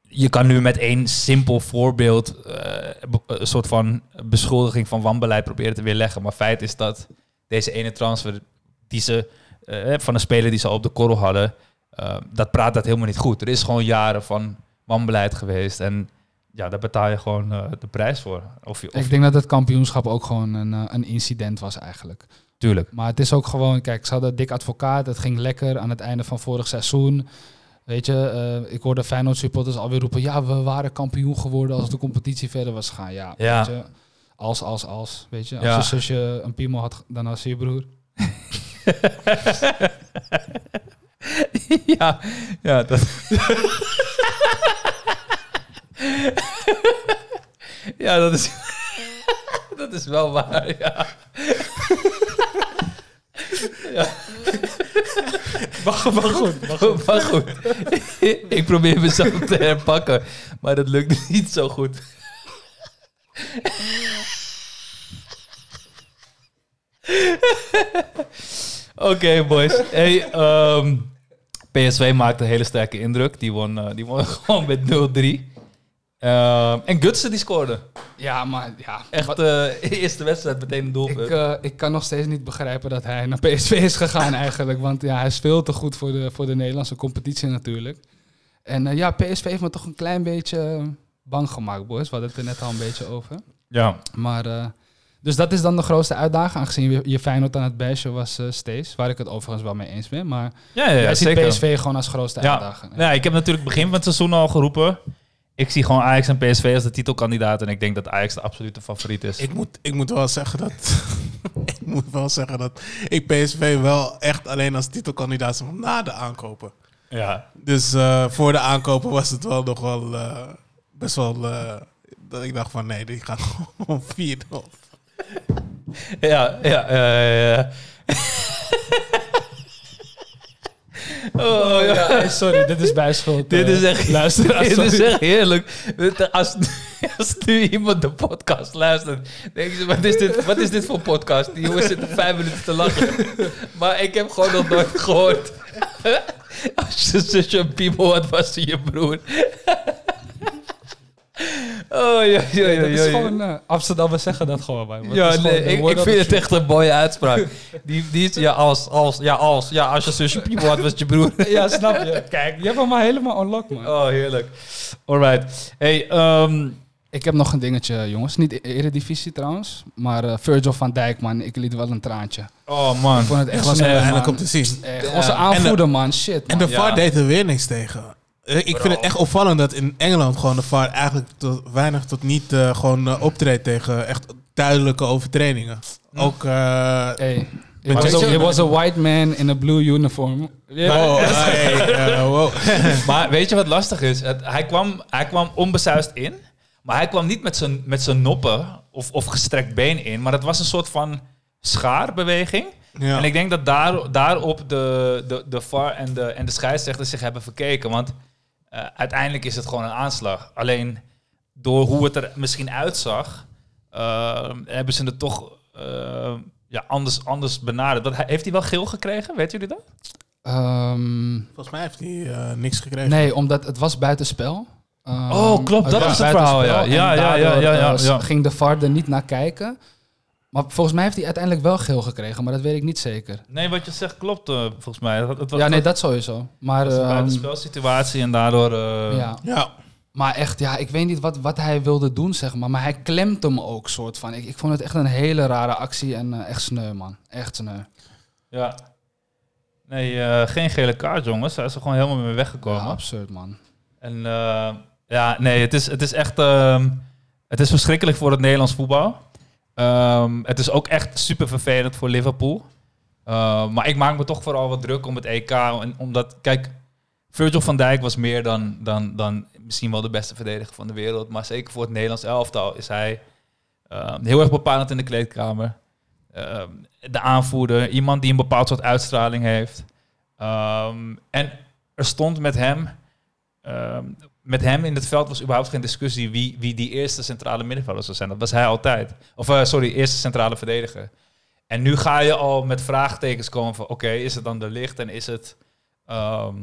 A: Je kan nu met één simpel voorbeeld eh, een soort van beschuldiging van wanbeleid proberen te weerleggen. Maar feit is dat deze ene transfer die ze eh, van een speler die ze al op de korrel hadden, eh, dat praat dat helemaal niet goed. Er is gewoon jaren van wanbeleid geweest en ja, daar betaal je gewoon eh, de prijs voor. Of je, of
D: Ik denk dat het kampioenschap ook gewoon een, eh, een incident was eigenlijk.
A: tuurlijk.
D: Maar het is ook gewoon, kijk, ze hadden dik advocaat. Het ging lekker aan het einde van vorig seizoen. Weet je, eh, ik hoorde Feyenoord supporters alweer roepen... ja, we waren kampioen geworden als de competitie verder was gegaan. Ja,
A: Ja.
D: weet je, als, als, als, weet je. Als
A: Ja.
D: je zusje een piemel had, dan als je broer.
A: ja, ja, dat. ja, dat is. dat is wel waar, ja. ja.
E: Maar, maar goed, maar goed.
A: Goed, ik probeer mezelf te herpakken, maar dat lukt niet zo goed. Oké, boys. Hey, ehm, PSV maakte een hele sterke indruk. Die won, eh, die won gewoon met 0-3. Ehm, en Gutsen die scoorde.
D: Ja, maar ja,
A: Echt eh eerste wedstrijd meteen een
D: ik,
A: doelpunt.
D: eh, ik kan nog steeds niet begrijpen dat hij naar PSV is gegaan eigenlijk. Want ja, hij is veel te goed voor de, voor de Nederlandse competitie natuurlijk. En eh, ja, PSV heeft me toch een klein beetje bang gemaakt, boys. We hadden het er net al een beetje over.
A: ja.
D: Maar, eh, dus dat is dan de grootste uitdaging, aangezien je- je Feyenoord aan het bashen was eh steeds. Waar ik het overigens wel mee eens ben. Maar
A: Ja, ja, ja,
D: jij ziet
A: zeker.
D: PSV gewoon als grootste
A: Ja.
D: uitdaging.
A: Ja, ik heb natuurlijk begin van het seizoen al geroepen. Ik zie gewoon Ajax en PSV als de titelkandidaat. En ik denk dat Ajax de absolute favoriet is.
E: Ik moet, ik moet wel zeggen dat. ik moet wel zeggen dat ik PSV wel echt alleen als titelkandidaat zag na de aankopen.
A: ja.
E: Dus eh, voor de aankopen was het wel nog wel eh, best wel. eh, dat ik dacht van nee, die gaat gewoon 4-0.
A: Ja, ja, ja, ja, ja. Oh, ja.
D: Hey, sorry, dit is bijschuld.
A: Dit
D: eh,
A: is echt,
D: luisteraars,
A: dit is echt heerlijk. Als, als nu iemand de podcast luistert, denken ze, wat is, dit, wat is dit voor podcast? Die jongens zitten vijf minuten te lachen. Maar ik heb gewoon nog nooit gehoord. Als je zusje een piemel had, was je broer. Oh, ja, ja, ja,
D: Dat
A: ja,
D: is gewoon... eh Amsterdammers zeggen dat gewoon bij me.
A: Ja, nee,
D: gewoon de
A: ik, ik vind het echt een mooie uitspraak. Die, die is, ja, als, als, ja, als, ja, als je zusje piemel had, was het je broer.
D: Ja, snap je. Kijk, je hebt hem maar helemaal unlocked, man.
A: Oh, heerlijk. Alright. Hey, ehm,
D: Ik heb nog een dingetje, jongens. Niet e- Eredivisie trouwens. Maar eh, Virgil van Dijk, man. Ik liet wel een traantje.
A: oh man.
D: Ik vond het echt sneu,
E: eindelijk om te zien.
D: Echt,
A: Ja.
D: Onze
A: En
D: aanvoerder, man. Shit,
E: En
D: man.
E: de
A: Ja.
E: VAR deed er weer niks tegen. Eh, Ik vind het echt opvallend dat in Engeland gewoon de VAR eigenlijk tot, weinig tot niet eh, gewoon eh, optreedt tegen echt duidelijke overtredingen. Ook eh,
D: Hey, it was, a,
E: je-
D: it was a white man in a blue uniform. Ja.
E: Oh, hey, wow.
A: Maar weet je wat lastig is? Het, hij, kwam, hij kwam onbesuisd in, maar hij kwam niet met zijn, met zijn noppen of, of gestrekt been in, maar dat was een soort van schaarbeweging.
E: Ja.
A: En ik denk dat daar, daarop de, de, de VAR en de, en de scheidsrechters zich hebben verkeken. Want eh, uiteindelijk is het gewoon een aanslag. Alleen door hoe het er misschien uitzag, eh, hebben ze het toch eh, ja, anders, anders benaderd. Dat, heeft hij wel geel gekregen? Weet jullie dat?
D: Ehm,
E: Volgens mij heeft hij eh, niks gekregen.
D: nee, omdat het was buitenspel. Ehm,
A: Oh, klopt, dat
D: was
A: is het verhaal, ja. Ja, ja, ja, ja, ja, ja.
D: ging de VAR er niet naar kijken. Maar volgens mij heeft hij uiteindelijk wel geel gekregen, maar dat weet ik niet zeker.
A: Nee, wat je zegt klopt eh, volgens mij. Het, het was,
D: ja, nee, dat sowieso. Maar,
A: was een
D: ehm,
A: buitenspelsituatie en daardoor... eh,
D: ja.
E: Ja.
D: maar echt, ja, ik weet niet wat, wat hij wilde doen, zeg maar. Maar hij klemt hem ook, soort van. Ik, ik vond het echt een hele rare actie en eh, echt sneu, man. Echt sneu.
A: ja. Nee, eh, geen gele kaart, jongens. Hij is er gewoon helemaal mee weggekomen.
D: Ja, absurd, man.
A: En eh, ja, nee, het is, het is echt... ehm, het is verschrikkelijk voor het Nederlands voetbal. Ehm, het is ook echt super vervelend voor Liverpool. Eh, maar ik maak me toch vooral wat druk om het EK. En omdat, kijk, Virgil van Dijk was meer dan, dan, dan misschien wel de beste verdediger van de wereld. Maar zeker voor het Nederlands elftal is hij eh, heel erg bepalend in de kleedkamer. De aanvoerder, iemand die een bepaald soort uitstraling heeft. Ehm, en er stond met hem, ehm, met hem in het veld was überhaupt geen discussie wie, wie die eerste centrale middenvelder zou zijn. Dat was hij altijd. Of eh, sorry, eerste centrale verdediger. En nu ga je al met vraagtekens komen van oké, is het dan de licht en is het, ehm,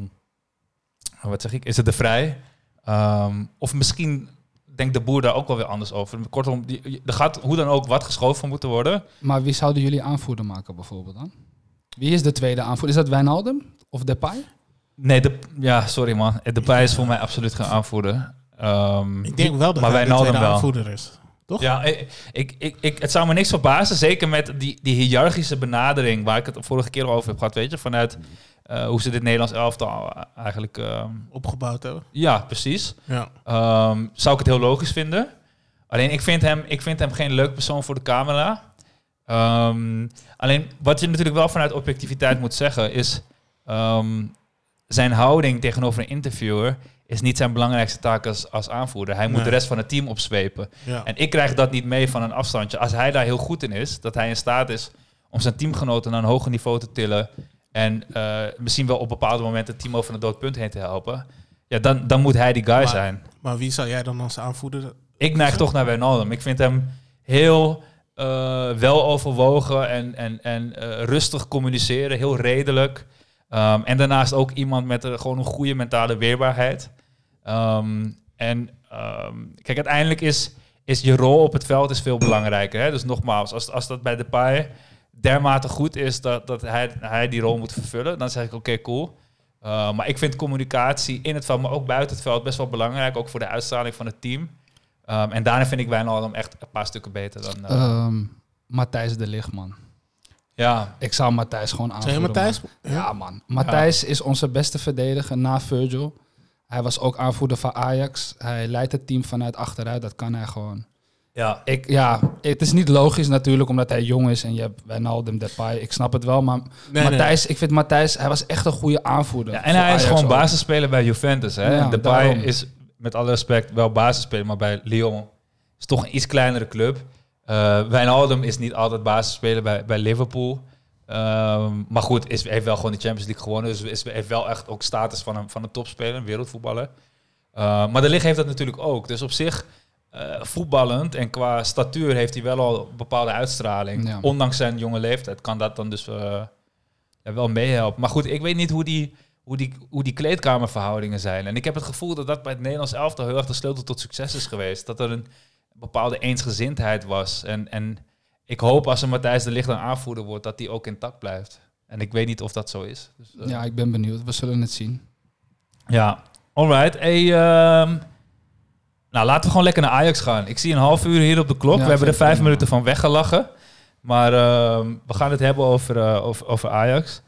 A: wat zeg ik, is het de vrij? Ehm, of misschien denkt de boer daar ook wel weer anders over. Kortom, er gaat hoe dan ook wat geschoven moeten worden.
D: Maar wie zouden jullie aanvoerder maken, bijvoorbeeld dan? Wie is de tweede aanvoerder? Is dat Wijnaldum of Depay?
A: Nee, de, ja, sorry man. De Bij is voor mij absoluut geen aanvoerder. Ehm,
E: Ik denk wel dat
A: maar
E: hij de tweede aanvoerder is. Toch?
A: Ja, ik, ik, ik, ik- het zou me niks verbazen. Zeker met die, die hiërarchische benadering waar ik het vorige keer over heb gehad. Weet je, vanuit eh, hoe ze dit Nederlands elftal eigenlijk... ehm,
E: Opgebouwd hebben.
A: ja, precies.
E: Ja.
A: Ehm, zou ik het heel logisch vinden. Alleen ik vind hem, ik vind hem geen leuk persoon voor de camera. Alleen wat je natuurlijk wel vanuit objectiviteit moet zeggen is... zijn houding tegenover een interviewer is niet zijn belangrijkste taak als, als aanvoerder. Hij moet
E: Nee.
A: de rest van het team opzwepen.
E: Ja.
A: En ik krijg dat niet mee van een afstandje. Als hij daar heel goed in is, dat hij in staat is om zijn teamgenoten naar een hoger niveau te tillen. En eh, misschien wel op bepaalde momenten het team over een dood punt heen te helpen. Ja, dan, dan moet hij die guy
E: Maar-
A: zijn.
E: Maar wie zou jij dan als aanvoerder...
A: Ik neig toch naar Wijnaldum. Ik vind hem heel eh, wel overwogen en, en, en eh, rustig communiceren. Heel redelijk. Ehm, en daarnaast ook iemand met een, gewoon een goede mentale weerbaarheid. Ehm, en ehm, kijk, uiteindelijk is, is je rol op het veld is veel belangrijker. Hè? Dus nogmaals, als, als dat bij Depay dermate goed is dat, dat hij, hij die rol moet vervullen, dan zeg ik oké, cool. Maar ik vind communicatie in het veld, maar ook buiten het veld best wel belangrijk. Ook voor de uitstraling van het team. En daarna vind ik Wijnaldum echt een paar stukken beter dan... Uh,
D: Matthijs de Ligt, man.
A: Ja.
D: Ik zou Matthijs gewoon aanvoeren.
E: Zijn Matthijs?
D: Man. Ja, man. Matthijs ja. is onze beste verdediger na Virgil. Hij was ook aanvoerder van Ajax. Hij leidt het team vanuit achteruit. Dat kan hij gewoon.
A: Ja.
D: Ik, ja, het is niet logisch natuurlijk, omdat hij jong is en je hebt Wijnaldum, Depay. Ik snap het wel, maar nee, Matthijs, nee. ik vind Matthijs, hij was echt een goede aanvoerder.
A: Ja, en hij Ajax is gewoon basisspeler bij Juventus. Hè?
D: Ja,
A: Depay daarom. is met alle respect wel basisspeler, maar bij Lyon is toch een iets kleinere club. Uh, Wijnaldum is niet altijd basisspeler bij, bij Liverpool. Ehm, maar goed, is, heeft wel gewoon de Champions League gewonnen. Dus is, heeft wel echt ook status van een, van een topspeler, een wereldvoetballer. Uh, maar de Ligt heeft dat natuurlijk ook. Dus op zich, eh, voetballend en qua statuur heeft hij wel al een bepaalde uitstraling.
D: Ja.
A: Ondanks zijn jonge leeftijd kan dat dan dus eh, wel meehelpen. Maar goed, ik weet niet hoe die, hoe, die, hoe die kleedkamerverhoudingen zijn. En ik heb het gevoel dat dat bij het Nederlands elftal heel erg de sleutel tot succes is geweest. Dat er een bepaalde eensgezindheid was. En, en ik hoop als er Matthijs de Ligt dan aanvoerder wordt, dat die ook intact blijft. En ik weet niet of dat zo is. Dus, eh,
D: Ja, ik ben benieuwd. We zullen het zien.
A: ja, alright. Hey, ehm, nou, laten we gewoon lekker naar Ajax gaan. Ik zie een half uur hier op de klok.
D: Ja,
A: we hebben er vijf
D: prima.
A: minuten van weggelachen. Maar ehm, we gaan het hebben over, eh, over, over Ajax.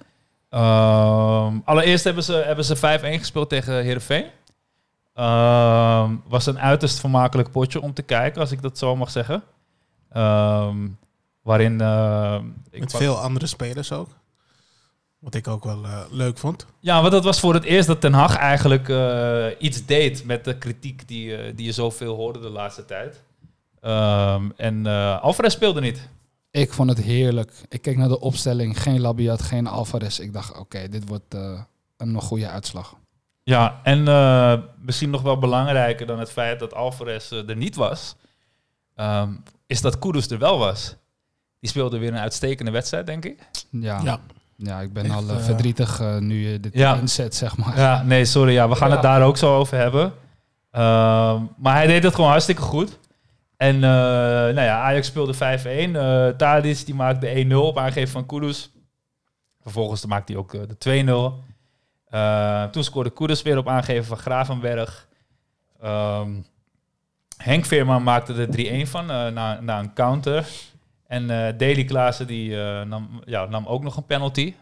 A: Ehm, allereerst hebben ze, hebben ze 5-1 gespeeld tegen Heerenveen. Ehm was een uiterst vermakelijk potje om te kijken, als ik dat zo mag zeggen. Ehm, waarin... ehm, ik
E: Met veel andere spelers ook. Wat ik ook wel eh, leuk vond.
A: Ja, want dat was voor het eerst dat Ten Hag eigenlijk eh, iets deed met de kritiek die, eh, die je zoveel hoorde de laatste tijd. Ehm, en eh Alvarez speelde niet.
D: Ik vond het heerlijk. Ik keek naar de opstelling. Geen Labiat, geen Alvarez. Ik dacht, oké, dit wordt eh, een goede uitslag.
A: Ja, en eh, misschien nog wel belangrijker dan het feit dat Alvarez eh, er niet was, ehm, is dat Kudus er wel was. Die speelde weer een uitstekende wedstrijd, denk ik.
D: Ja, ja.
E: Ja.
D: ik ben
E: Echt,
D: al eh, verdrietig nu je dit
A: Ja.
D: inzet, zeg maar.
A: Ja, nee, sorry. Ja, we gaan het daar ook zo over hebben. Ehm, maar hij deed het gewoon hartstikke goed. En eh, nou ja, Ajax speelde 5-1. Eh Tadic die maakte 1-0 op aangeven van Kudus. Vervolgens maakte hij ook de 2-0. Eh, toen scoorde Kudus weer op aangeven van Gravenberg. Ehm, Henk Veerman maakte de 3-1 van eh, na, na een counter. En eh Deli Klaassen die, nam, ja, nam ook nog een penalty.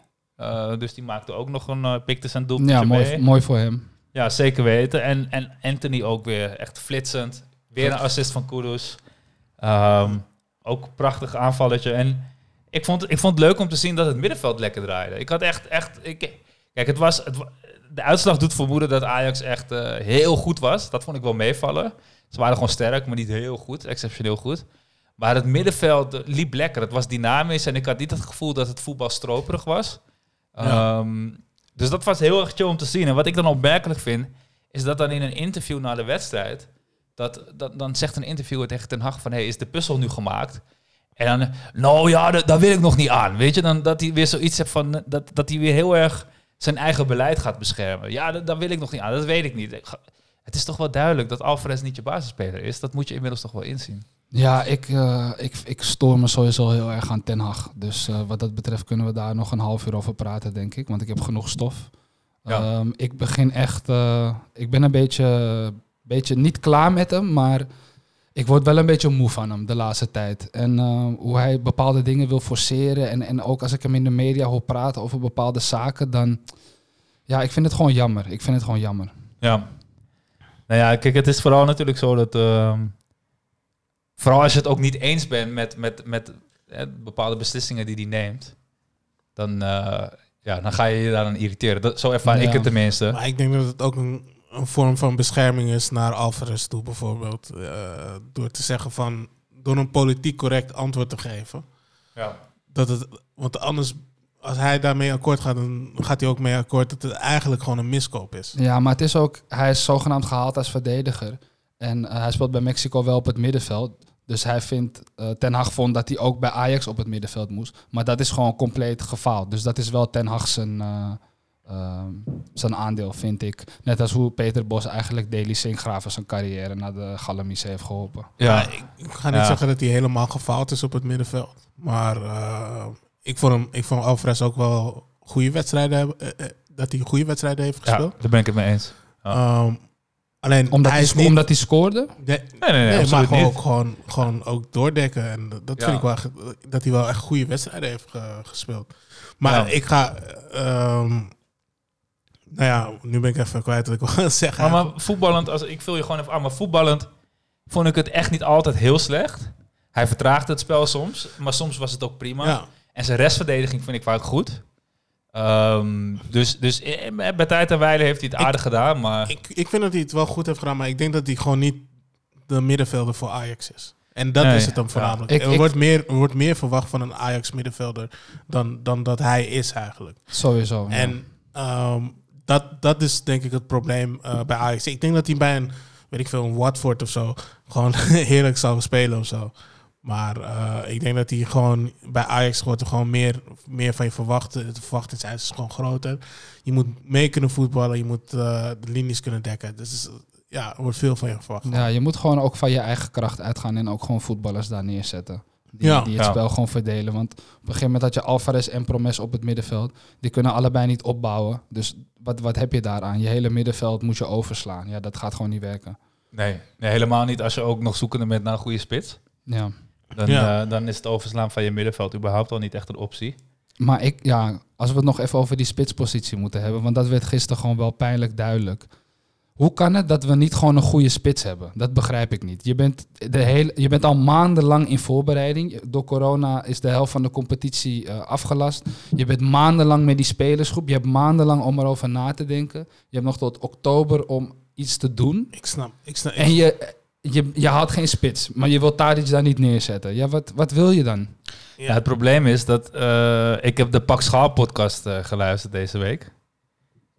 A: Dus die maakte ook nog een, uh, pikte zijn doelpuntje
D: Ja,
A: mee.
D: mooi, mooi voor hem.
A: Ja, zeker weten. En, en Anthony ook weer echt flitsend. Weer een assist van Kudus. Ehm, ook een prachtig aanvalletje. En ik vond, ik vond het leuk om te zien dat het middenveld lekker draaide. Ik had echt... echt ik, kijk, het was, het, de uitslag doet vermoeden dat Ajax echt eh, heel goed was. Dat vond ik wel meevallen. Ze waren gewoon sterk, maar niet heel goed. Exceptioneel goed. Maar het middenveld liep lekker. Het was dynamisch. En ik had niet het gevoel dat het voetbal stroperig was.
E: Ja.
A: Ehm, dus dat was heel erg chill om te zien. En wat ik dan opmerkelijk vind, is dat dan in een interview na de wedstrijd, dat, dat, dan zegt een interviewer tegen Ten Hag van, hey, is de puzzel nu gemaakt? En dan, nou ja, da- daar wil ik nog niet aan. Weet je, dan dat hij weer zoiets heeft van, dat, dat hij weer heel erg zijn eigen beleid gaat beschermen. Ja, da- daar wil ik nog niet aan. Dat weet ik niet. Het is toch wel duidelijk dat Alvarez niet je basisspeler is. Dat moet je inmiddels toch wel inzien.
D: Ja, ik, eh, ik, ik stoor me sowieso heel erg aan Ten Hag. Dus eh, wat dat betreft kunnen we daar nog een half uur over praten, denk ik. Want ik heb genoeg stof.
A: Ja.
D: Ehm, ik begin echt... eh, ik ben een beetje, beetje niet klaar met hem, maar... Ik word wel een beetje moe van hem de laatste tijd. En eh, hoe hij bepaalde dingen wil forceren. En, en ook als ik hem in de media hoor praten over bepaalde zaken, dan... Ja, ik vind het gewoon jammer. Ik vind het gewoon jammer.
A: Ja. Nou ja, kijk, het is vooral natuurlijk zo dat... ehm, vooral als je het ook niet eens bent met, met, met hè, bepaalde beslissingen die hij neemt... Dan, eh, ja, dan ga je je daar aan irriteren. Dat, zo ervaar ik het tenminste.
E: Maar ik denk dat het ook een, een vorm van bescherming is naar Alvarez toe, bijvoorbeeld. Eh, door te zeggen van, door een politiek correct antwoord te geven.
A: Ja.
E: Dat het, want anders, als hij daarmee akkoord gaat, dan gaat hij ook mee akkoord dat het eigenlijk gewoon een miskoop is.
D: Ja, maar het is ook, hij is zogenaamd gehaald als verdediger. En eh, hij speelt bij Mexico wel op het middenveld. Dus hij vindt, eh, Ten Hag vond dat hij ook bij Ajax op het middenveld moest. Maar dat is gewoon compleet gefaald. Dus dat is wel Ten Hag zijn, ehm, zijn aandeel, vind ik. Net als hoe Peter Bos eigenlijk Deli Sinkgraven zijn carrière naar de Galamies heeft geholpen.
A: Ja.
E: Ik, ik ga niet
A: Ja.
E: zeggen dat hij helemaal gefaald is op het middenveld. Maar eh, ik, vond hem, ik vond Alvarez ook wel goede wedstrijden hebben, eh, eh, dat hij goede wedstrijden heeft
A: ja,
E: gespeeld.
A: daar ben ik het mee eens. Ja.
E: Ehm, alleen
D: Omdat
E: hij
D: hij,
E: is niet...
D: omdat hij scoorde?
E: Nee,
A: Nee, nee, nee,
E: nee, maar gewoon
A: niet.
E: gewoon, gewoon ook doordekken. En dat-
A: Ja.
E: vind ik wel echt, dat hij wel echt goede wedstrijden heeft ge- gespeeld. Maar
A: Ja.
E: ik ga... ehm, nou ja, nu ben ik even kwijt wat ik wil zeggen.
A: Maar, maar voetballend, als, ik vul je gewoon even aan, maar voetballend vond ik het echt niet altijd heel slecht. Hij vertraagde het spel soms, maar soms was het ook prima.
E: ja.
A: En zijn restverdediging vind ik vaak goed. Ehm, dus dus eh, bij tijd en wijle heeft hij het
E: Ik-
A: aardig gedaan, maar...
E: Ik, ik vind dat hij het wel goed heeft gedaan, maar ik denk dat hij gewoon niet de middenvelder voor Ajax is. En dat
A: Nee,
E: is het dan
A: ja.
E: voornamelijk.
D: Ik-
E: er,
D: ik-
E: wordt meer, er wordt meer verwacht van een Ajax middenvelder dan, dan dat hij is eigenlijk.
D: Sowieso. ja.
E: En ehm, dat, dat is denk ik het probleem eh, bij Ajax. Ik denk dat hij bij een, weet ik veel, een Watford of zo, gewoon heerlijk zou spelen of zo. Maar eh, ik denk dat hij gewoon bij Ajax wordt er gewoon meer, meer van je verwacht. De verwachtingseis is gewoon groter. Je moet mee kunnen voetballen, je moet eh, de linies kunnen dekken. Dus ja, er wordt veel van je verwacht.
D: Ja, je moet gewoon ook van je eigen kracht uitgaan en ook gewoon voetballers daar neerzetten. Die,
E: Ja.
D: die het
A: Ja.
D: spel gewoon verdelen. Want op een gegeven moment had je Alvarez en Promes op het middenveld. Die kunnen allebei niet opbouwen. Dus wat, wat heb je daaraan? Je hele middenveld moet je overslaan. Ja, dat gaat gewoon niet werken.
A: Nee, nee, helemaal niet als je ook nog zoekende bent naar een goede spits.
D: Ja.
A: Dan,
E: Ja.
A: eh, dan is het overslaan van je middenveld überhaupt al niet echt een optie.
D: Maar ik, ja, als we het nog even over die spitspositie moeten hebben. Want dat werd gisteren gewoon wel pijnlijk duidelijk. Hoe kan het dat we niet gewoon een goede spits hebben? Dat begrijp ik niet. Je bent, de hele, je bent al maandenlang in voorbereiding. Door corona is de helft van de competitie eh, afgelast. Je bent maandenlang met die spelersgroep. Je hebt maandenlang om erover na te denken. Je hebt nog tot oktober om iets te doen.
E: Ik snap. Ik snap
D: En je, je, je haalt geen spits. Maar je wilt Tadic daar niet neerzetten. Ja, wat, wat wil je dan?
A: Ja, het probleem is dat eh, ik heb de Pak Schaal podcast eh, geluisterd deze week.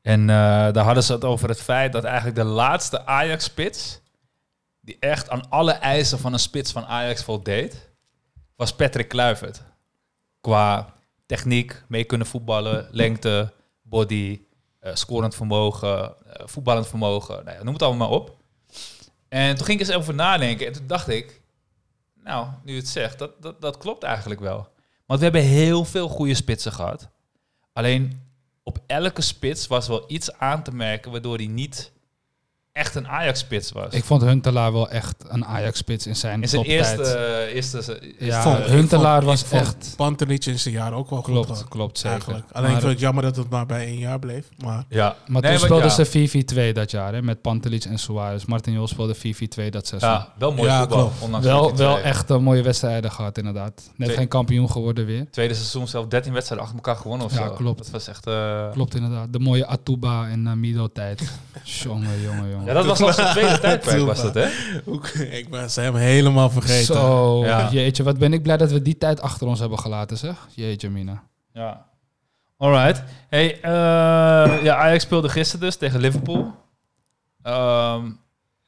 A: En eh, daar hadden ze het over het feit dat eigenlijk de laatste Ajax-spits, die echt aan alle eisen van een spits van Ajax voldeed, was Patrick Kluivert. Qua techniek, mee kunnen voetballen, lengte, body, eh, scorend vermogen, eh, voetballend vermogen, nou noem het allemaal maar op. En toen ging ik eens over nadenken en toen dacht ik, nou, nu het zegt, dat, dat, dat klopt eigenlijk wel. Want we hebben heel veel goede spitsen gehad. Alleen op elke spits was wel iets aan te merken waardoor hij niet echt een Ajax-spits was.
D: Ik vond Huntelaar wel echt een Ajax-spits in zijn
A: in zijn
D: toptijd.
A: eerste, eh, eerste
D: Ja,
E: vond- ik
D: Huntelaar
E: vond-
D: was
E: ik
D: echt...
E: Pantelic in zijn jaar ook wel goed.
D: Klopt,
E: hoor,
D: klopt, zeker.
E: Eigenlijk. Alleen ik
D: maar
E: vind het jammer dat het maar bij één jaar bleef. Maar
A: ja.
D: maar
A: Nee,
D: toen speelden
A: ja.
D: ze 4-4-2 dat jaar, hè, met Pantelic en Suarez. Martin Jol speelde 4-4-2 dat seizoen.
A: Ja, wel mooi
E: Ja,
A: voetbal.
E: klopt.
A: Ondanks
D: wel, wel echt een mooie wedstrijden gehad, inderdaad. Net
A: Twee-
D: geen kampioen geworden weer.
A: Tweede seizoen zelf 13 wedstrijden achter elkaar gewonnen of
D: Ja,
A: zo.
D: klopt.
A: Dat was echt... eh,
D: Klopt inderdaad. De mooie Atuba en uh, Mido-tijd. jongen, jongen, jongen.
A: Ja, dat was nog zijn tweede tijdperk was dat, hè?
E: Ook- ik ben ze hem helemaal vergeten.
D: Zo,
A: Ja.
D: jeetje, wat ben ik blij dat we die tijd achter ons hebben gelaten, zeg. Jeetje, Mina.
A: Ja. Alright. Hey, eh, ja, Ajax speelde gisteren dus tegen Liverpool. Ehm,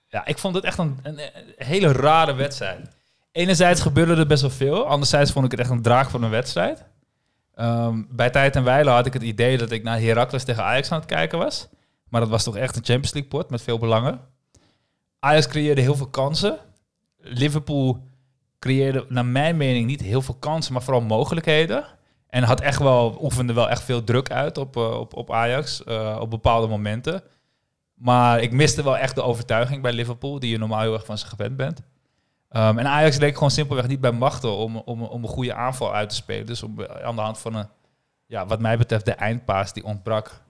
A: ja, ik vond het echt een, een, een hele rare wedstrijd. Enerzijds gebeurde er best wel veel. Anderzijds vond ik het echt een draag van een wedstrijd. Ehm, bij tijd en wijle had ik het idee dat ik naar Heracles tegen Ajax aan het kijken was. Maar dat was toch echt een Champions League pot met veel belangen. Ajax creëerde heel veel kansen. Liverpool creëerde naar mijn mening niet heel veel kansen, maar vooral mogelijkheden. En had echt wel, oefende wel echt veel druk uit op, eh, op, op Ajax eh, op bepaalde momenten. Maar ik miste wel echt de overtuiging bij Liverpool, die je normaal heel erg van ze gewend bent. Ehm, en Ajax leek gewoon simpelweg niet bij machten om, om, om een goede aanval uit te spelen. Dus om, aan de hand van een, ja, wat mij betreft, de eindpaas die ontbrak.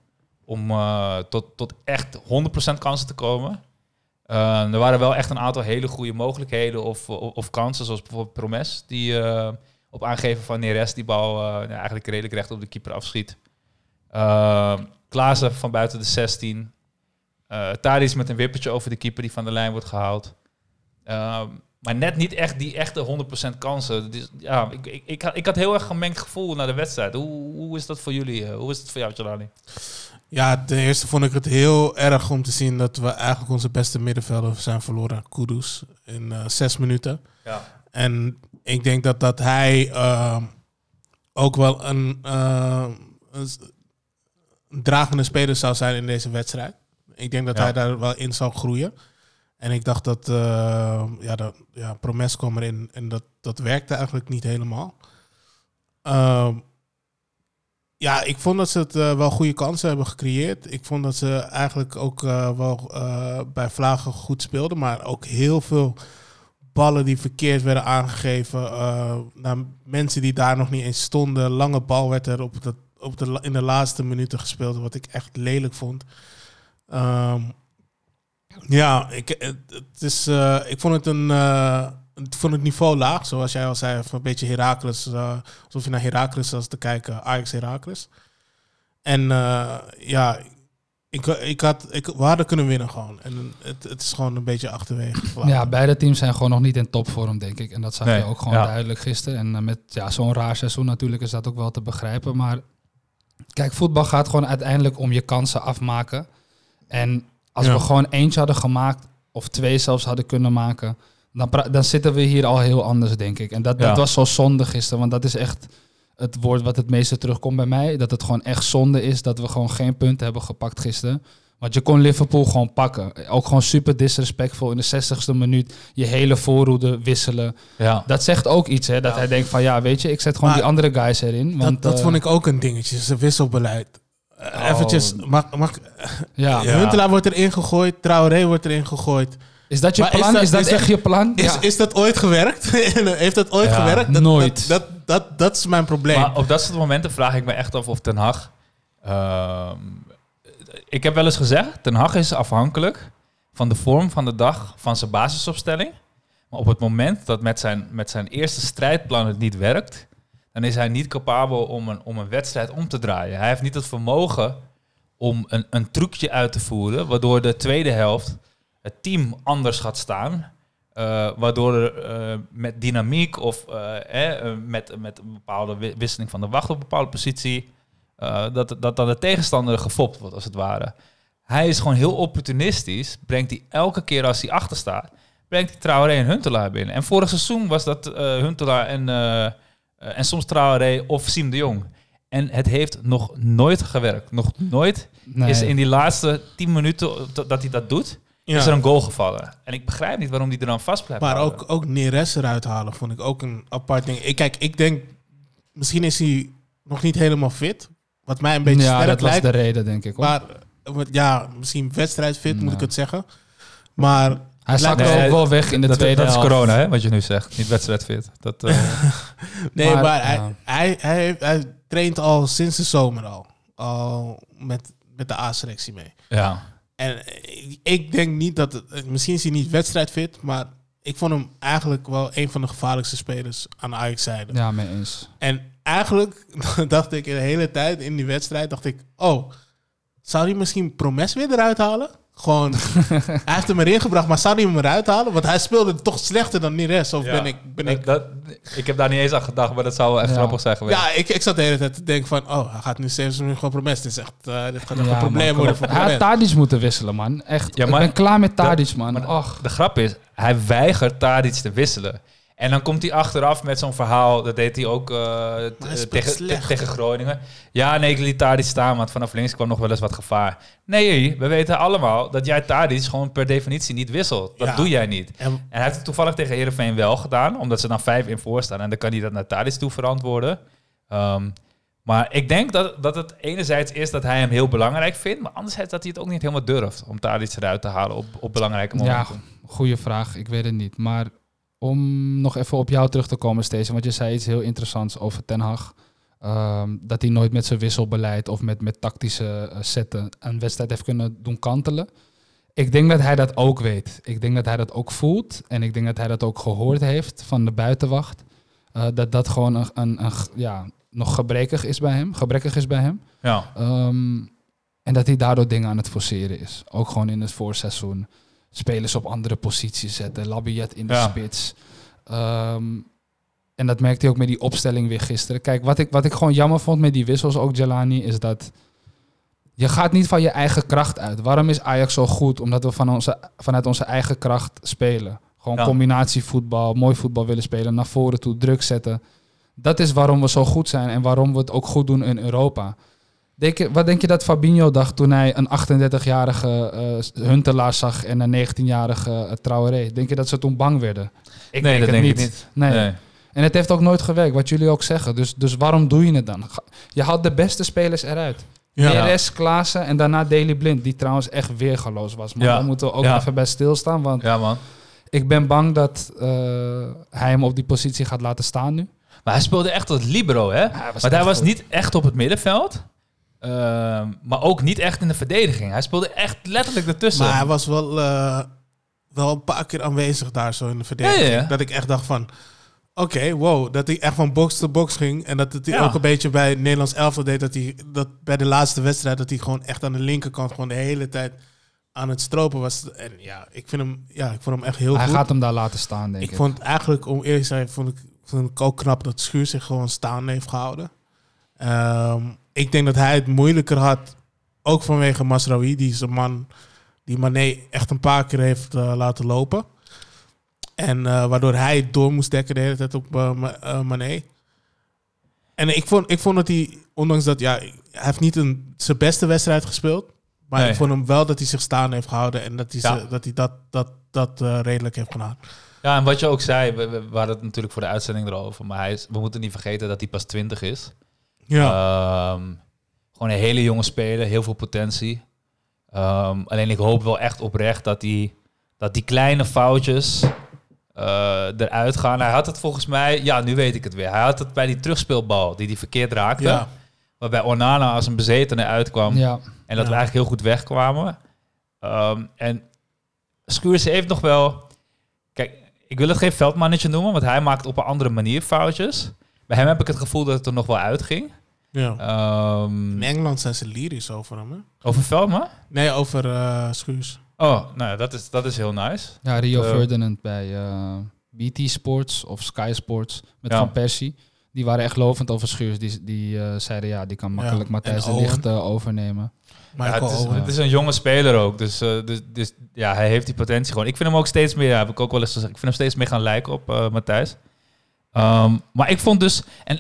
A: Om eh, tot, tot echt 100% kansen te komen. Eh, er waren wel echt een aantal hele goede mogelijkheden of, of, kansen, zoals bijvoorbeeld Promes, die eh, op aangeven van Neres die bal ja, eigenlijk redelijk recht op de keeper afschiet. Klaassen van buiten de 16. Uh, met een wippertje over de keeper die van de lijn wordt gehaald. Maar net niet echt die echte 100% kansen. Dus, ja, ik, ik, ik, had, ik had heel erg gemengd gevoel naar de wedstrijd. Hoe, hoe is dat voor jullie? Uh, hoe is het voor jou, Jalani?
E: Ja, ten eerste vond ik het heel erg om te zien dat we eigenlijk onze beste middenvelder zijn verloren. Kudus in uh, zes minuten.
A: Ja.
E: En ik denk dat, dat hij uh, ook wel een, uh, een, dragende speler zou zijn in deze wedstrijd. Ik denk dat ja. hij daar wel in zou groeien. En ik dacht dat, uh, ja, dat ja, Promes kwam erin en dat, dat werkte eigenlijk niet helemaal. Uh, ja, ik vond dat ze het uh, wel goede kansen hebben gecreëerd. Ik vond dat ze eigenlijk ook uh, wel bij Vlagen goed speelden, maar ook heel veel ballen die verkeerd werden aangegeven naar mensen die daar nog niet eens stonden. Lange bal werd er op op de, in de laatste minuten gespeeld, wat ik echt lelijk vond. Um, ja, ik, het is, ik vond het een ik vond het niveau laag, zoals jij al zei, een beetje Heracles, uh, alsof je naar Heracles was te kijken, Ajax Heracles. En uh, ja, ik, ik had, ik, we hadden kunnen winnen gewoon. En het, het is gewoon een beetje achterwege. gelaten.
D: Ja, beide teams zijn gewoon nog niet in topvorm, denk ik. En dat zag
A: Nee,
D: je ook gewoon
A: ja.
D: duidelijk gisteren. En eh, met ja, zo'n raar seizoen natuurlijk is dat ook wel te begrijpen. Maar kijk, voetbal gaat gewoon uiteindelijk om je kansen afmaken. En als
E: Ja.
D: we gewoon eentje hadden gemaakt, of twee zelfs hadden kunnen maken, dan, dan zitten we hier al heel anders, denk ik. En dat,
A: Ja.
D: dat was zo zonde gisteren, want dat is echt het woord wat het meeste terugkomt bij mij. Dat het gewoon echt zonde is dat we gewoon geen punten hebben gepakt gisteren. Want je kon Liverpool gewoon pakken. Ook gewoon super disrespectvol in de 60ste minuut. Je hele voorhoede wisselen.
A: Ja.
D: Dat zegt ook iets, hè? Dat hij denkt van ja, weet je, ik zet gewoon
E: Maar
D: die andere guys erin. Want,
E: dat dat
D: eh,
E: vond ik ook een dingetje, zijn wisselbeleid. Eh,
D: Oh.
E: Eventjes, mag, mag,
D: Ja.
A: Ja.
E: Huntelaar wordt erin gegooid, Traoré wordt erin gegooid.
D: Is dat je
E: Maar
D: plan? Is
E: dat-
D: dat,
E: is dat-
D: echt je plan?
E: Is,
D: ja.
E: is dat ooit gewerkt? Heeft dat ooit
A: Ja,
E: gewerkt? Dat,
D: nooit.
E: Dat, dat, dat, dat is mijn probleem.
A: Maar op dat soort momenten vraag ik me echt af of Ten Hag... ehm, ik heb wel eens gezegd, Ten Hag is afhankelijk van de vorm van de dag van zijn basisopstelling. Maar op het moment dat met zijn, met zijn eerste strijdplan het niet werkt... dan is hij niet capabel om een, om een wedstrijd om te draaien. Hij heeft niet het vermogen om een, een trucje uit te voeren... waardoor de tweede helft het team anders gaat staan... Eh, waardoor er eh, met dynamiek of eh, met, met een bepaalde wi- wisseling van de wacht op een bepaalde positie, dat, dat dan de tegenstander gefopt wordt als het ware. Hij is gewoon heel opportunistisch, brengt hij elke keer als hij achter staat, brengt hij Traoré en Huntelaar binnen. En vorig seizoen was dat Huntelaar en, eh, en soms Traoré of Siem de Jong. En het heeft nog nooit gewerkt. Nog nooit
D: Nee.
A: is in die laatste tien minuten dat hij dat doet,
E: Ja.
A: is er een goal gevallen. En ik begrijp niet waarom hij er dan vast blijft
E: Maar
A: houden.
E: ook, ook Neres eruit halen vond ik ook een apart ding. Ik, kijk, ik denk, misschien is hij nog niet helemaal fit. Wat mij een beetje
D: ja,
E: sterk
D: dat was
E: lijkt.
D: de reden, denk ik. Hoor.
E: Maar eh, ja, misschien wedstrijdfit moet
D: Ja.
E: ik het zeggen. Maar
D: hij zakte
A: Nee,
D: ook wel weg in de
A: dat,
D: tweede
A: dat is corona, hè, wat je nu zegt. Niet wedstrijdfit. Dat, eh,
E: nee, maar,
D: Maar,
E: hij,
D: ja.
E: hij, hij, traint al sinds de zomer al. Al met, met de A-selectie mee.
A: ja.
E: En ik- ik denk niet dat het, misschien is hij niet wedstrijdfit, maar ik vond hem eigenlijk wel een van de gevaarlijkste spelers aan de Ajax-zijde.
D: Ja, mee eens.
E: En eigenlijk dacht ik de hele tijd in die wedstrijd, dacht ik, oh, zou hij misschien Promes weer eruit halen? Gewoon, hij heeft hem erin gebracht, maar zou hij hem eruit halen? Want hij speelde toch slechter dan Neres, of
A: Ja.
E: ben ik... Ben ik
A: Dat, ik heb daar niet eens aan gedacht, maar dat zou wel echt
D: Ja.
A: grappig zijn geweest.
E: ja, ik, ik zat de hele tijd te denken van, oh, hij gaat nu steeds meer gewoon Promes. Dit, is echt, eh, dit gaat echt
D: Ja,
E: een probleem
D: man,
E: worden voor
D: Hij had. Tadic moeten wisselen, man. Echt.
A: Ja, maar-
D: ik ben klaar met Tadic, man.
A: maar-
D: Och.
A: De grap is, hij weigert Tadic te wisselen. En dan komt hij achteraf met zo'n verhaal. Dat deed hij ook eh, tegen, te- tegen Groningen. Ja, nee, ik liet Tadic staan, want vanaf links kwam nog wel eens wat gevaar. Nee, we weten allemaal dat jij Tadic gewoon per definitie niet wisselt. Dat
E: Ja.
A: doe jij niet.
E: En
A: En hij heeft het toevallig tegen Heerenveen wel gedaan, omdat ze dan vijf in voor staan. En dan kan hij dat naar Tadic toe verantwoorden. Ehm, maar ik denk dat, dat het enerzijds is dat hij hem heel belangrijk vindt, maar anderzijds dat hij het ook niet helemaal durft om Tadic eruit te halen op, op belangrijke
D: Ja,
A: momenten.
D: goede vraag. Ik weet het niet. Maar om nog even op jou terug te komen, Stacey. Want je zei iets heel interessants over Ten Hag. Ehm, dat hij nooit met zijn wisselbeleid of met, met tactische eh, zetten een wedstrijd heeft kunnen doen kantelen. Ik denk dat hij dat ook weet. Ik denk dat hij dat ook voelt. En ik denk dat hij dat ook gehoord heeft van de buitenwacht. Eh, dat dat gewoon een, een, ja, nog gebrekkig is bij hem. Gebrekkig is bij hem.
A: Ja.
D: Ehm, en dat hij daardoor dingen aan het forceren is. Ook gewoon in het voorseizoen. Spelers op andere posities zetten. Labiat in de
A: Ja.
D: spits. Ehm, en dat merkte hij ook met die opstelling weer gisteren. Kijk, wat ik, wat ik gewoon jammer vond met die wissels ook, Jelani, is dat je gaat niet van je eigen kracht uit. Waarom is Ajax zo goed? Omdat we van onze, vanuit onze eigen kracht spelen. Gewoon
A: Ja.
D: combinatievoetbal, mooi voetbal willen spelen, naar voren toe, druk zetten. Dat is waarom we zo goed zijn en waarom we het ook goed doen in Europa. Denk je, wat denk je dat Fabinho dacht toen hij een 38-jarige eh Huntelaar zag en een 19-jarige eh, Traoré? Denk je dat ze toen bang werden? Ik
A: nee,
D: denk
A: dat
D: het
A: denk
D: niet.
A: ik niet.
D: Nee.
A: Nee.
D: En het heeft ook nooit gewerkt, wat jullie ook zeggen. Dus, dus waarom doe je het dan? Je haalt de beste spelers eruit.
E: ja.
D: Neres, Klaassen en daarna Daily Blind, die trouwens echt weergaloos was. Maar
A: Ja.
D: daar moeten we ook
A: Ja.
D: even bij stilstaan, want
A: Ja, man.
D: ik ben bang dat eh, hij hem op die positie gaat laten staan nu.
A: Maar hij speelde echt als libero, hè?
D: Hij was
A: Want hij was
D: goed.
A: niet echt op het middenveld. Ehm, maar ook niet echt in de verdediging. Hij speelde echt letterlijk ertussen.
E: Maar hij was wel, eh, wel een paar keer aanwezig daar zo in de verdediging.
A: Ja, ja, ja.
E: Dat ik echt dacht van... Oké, wow. Dat hij echt van box to box ging. En dat het hij
A: Ja.
E: ook een beetje bij het Nederlands elftal deed. Dat hij dat bij de laatste wedstrijd, dat hij gewoon echt aan de linkerkant gewoon de hele tijd aan het stropen was. En ja, ik vind hem, ja, ik vond hem echt heel
D: Hij
E: goed.
D: gaat hem daar laten staan, denk ik.
E: ik vond eigenlijk, om eerlijk te zijn, vond ik, vond ik ook knap dat Schuur zich gewoon staan heeft gehouden. Ehm, ik denk dat hij het moeilijker had, ook vanwege Masraoui. Die is een man die Mané echt een paar keer heeft eh, laten lopen. En eh, waardoor hij door moest dekken de hele tijd op eh, Mané. En ik vond, ik vond dat hij, ondanks dat, ja, hij heeft niet een, zijn beste wedstrijd gespeeld. Maar
A: Nee.
E: ik vond hem wel dat hij zich staan heeft gehouden en dat hij,
A: Ja.
E: ze- dat, hij dat, dat, dat redelijk heeft gedaan.
A: Ja, en wat je ook zei, we, we, we hadden het natuurlijk voor de uitzending erover, maar hij is, we moeten niet vergeten dat hij pas 20 is.
E: Ja.
A: Ehm, gewoon een hele jonge speler, heel veel potentie. Ehm, alleen ik hoop wel echt oprecht dat die, dat die kleine foutjes eh, eruit gaan. Hij had het volgens mij, ja, nu weet ik het weer. Hij had het bij die terugspeelbal die hij verkeerd raakte.
E: ja.
A: Waarbij Onana als een bezetene uitkwam.
D: Ja,
A: En dat
E: Ja.
A: we eigenlijk heel goed wegkwamen. Ehm, en Schuurs heeft nog wel... Kijk, ik wil het geen veldmannetje noemen, want hij maakt op een andere manier foutjes. Bij hem heb ik het gevoel dat het er nog wel uitging.
E: Ja.
A: Ehm,
E: In Engeland zijn ze lyrisch over hem, hè?
A: over Veldman?
E: Nee, over eh Schuurs.
A: Oh, nou ja, dat is, dat is heel nice.
D: ja Rio
A: Eh.
D: Ferdinand bij eh, BT Sports of Sky Sports met
A: Ja.
D: Van Persie. Die waren echt lovend over Schuurs. Die, die eh, zeiden ja, die kan makkelijk Matthijs de
E: Owen.
D: Licht eh, overnemen.
A: Ja,
E: Michael
A: het, is, het is een jonge speler ook. Dus, eh, dus, dus ja, hij heeft die potentie gewoon. Ik vind hem ook steeds meer, ja, heb ik ook wel eens gezegd, ik vind hem steeds meer gaan lijken op eh, Matthijs. Ehm, maar ik vond dus, en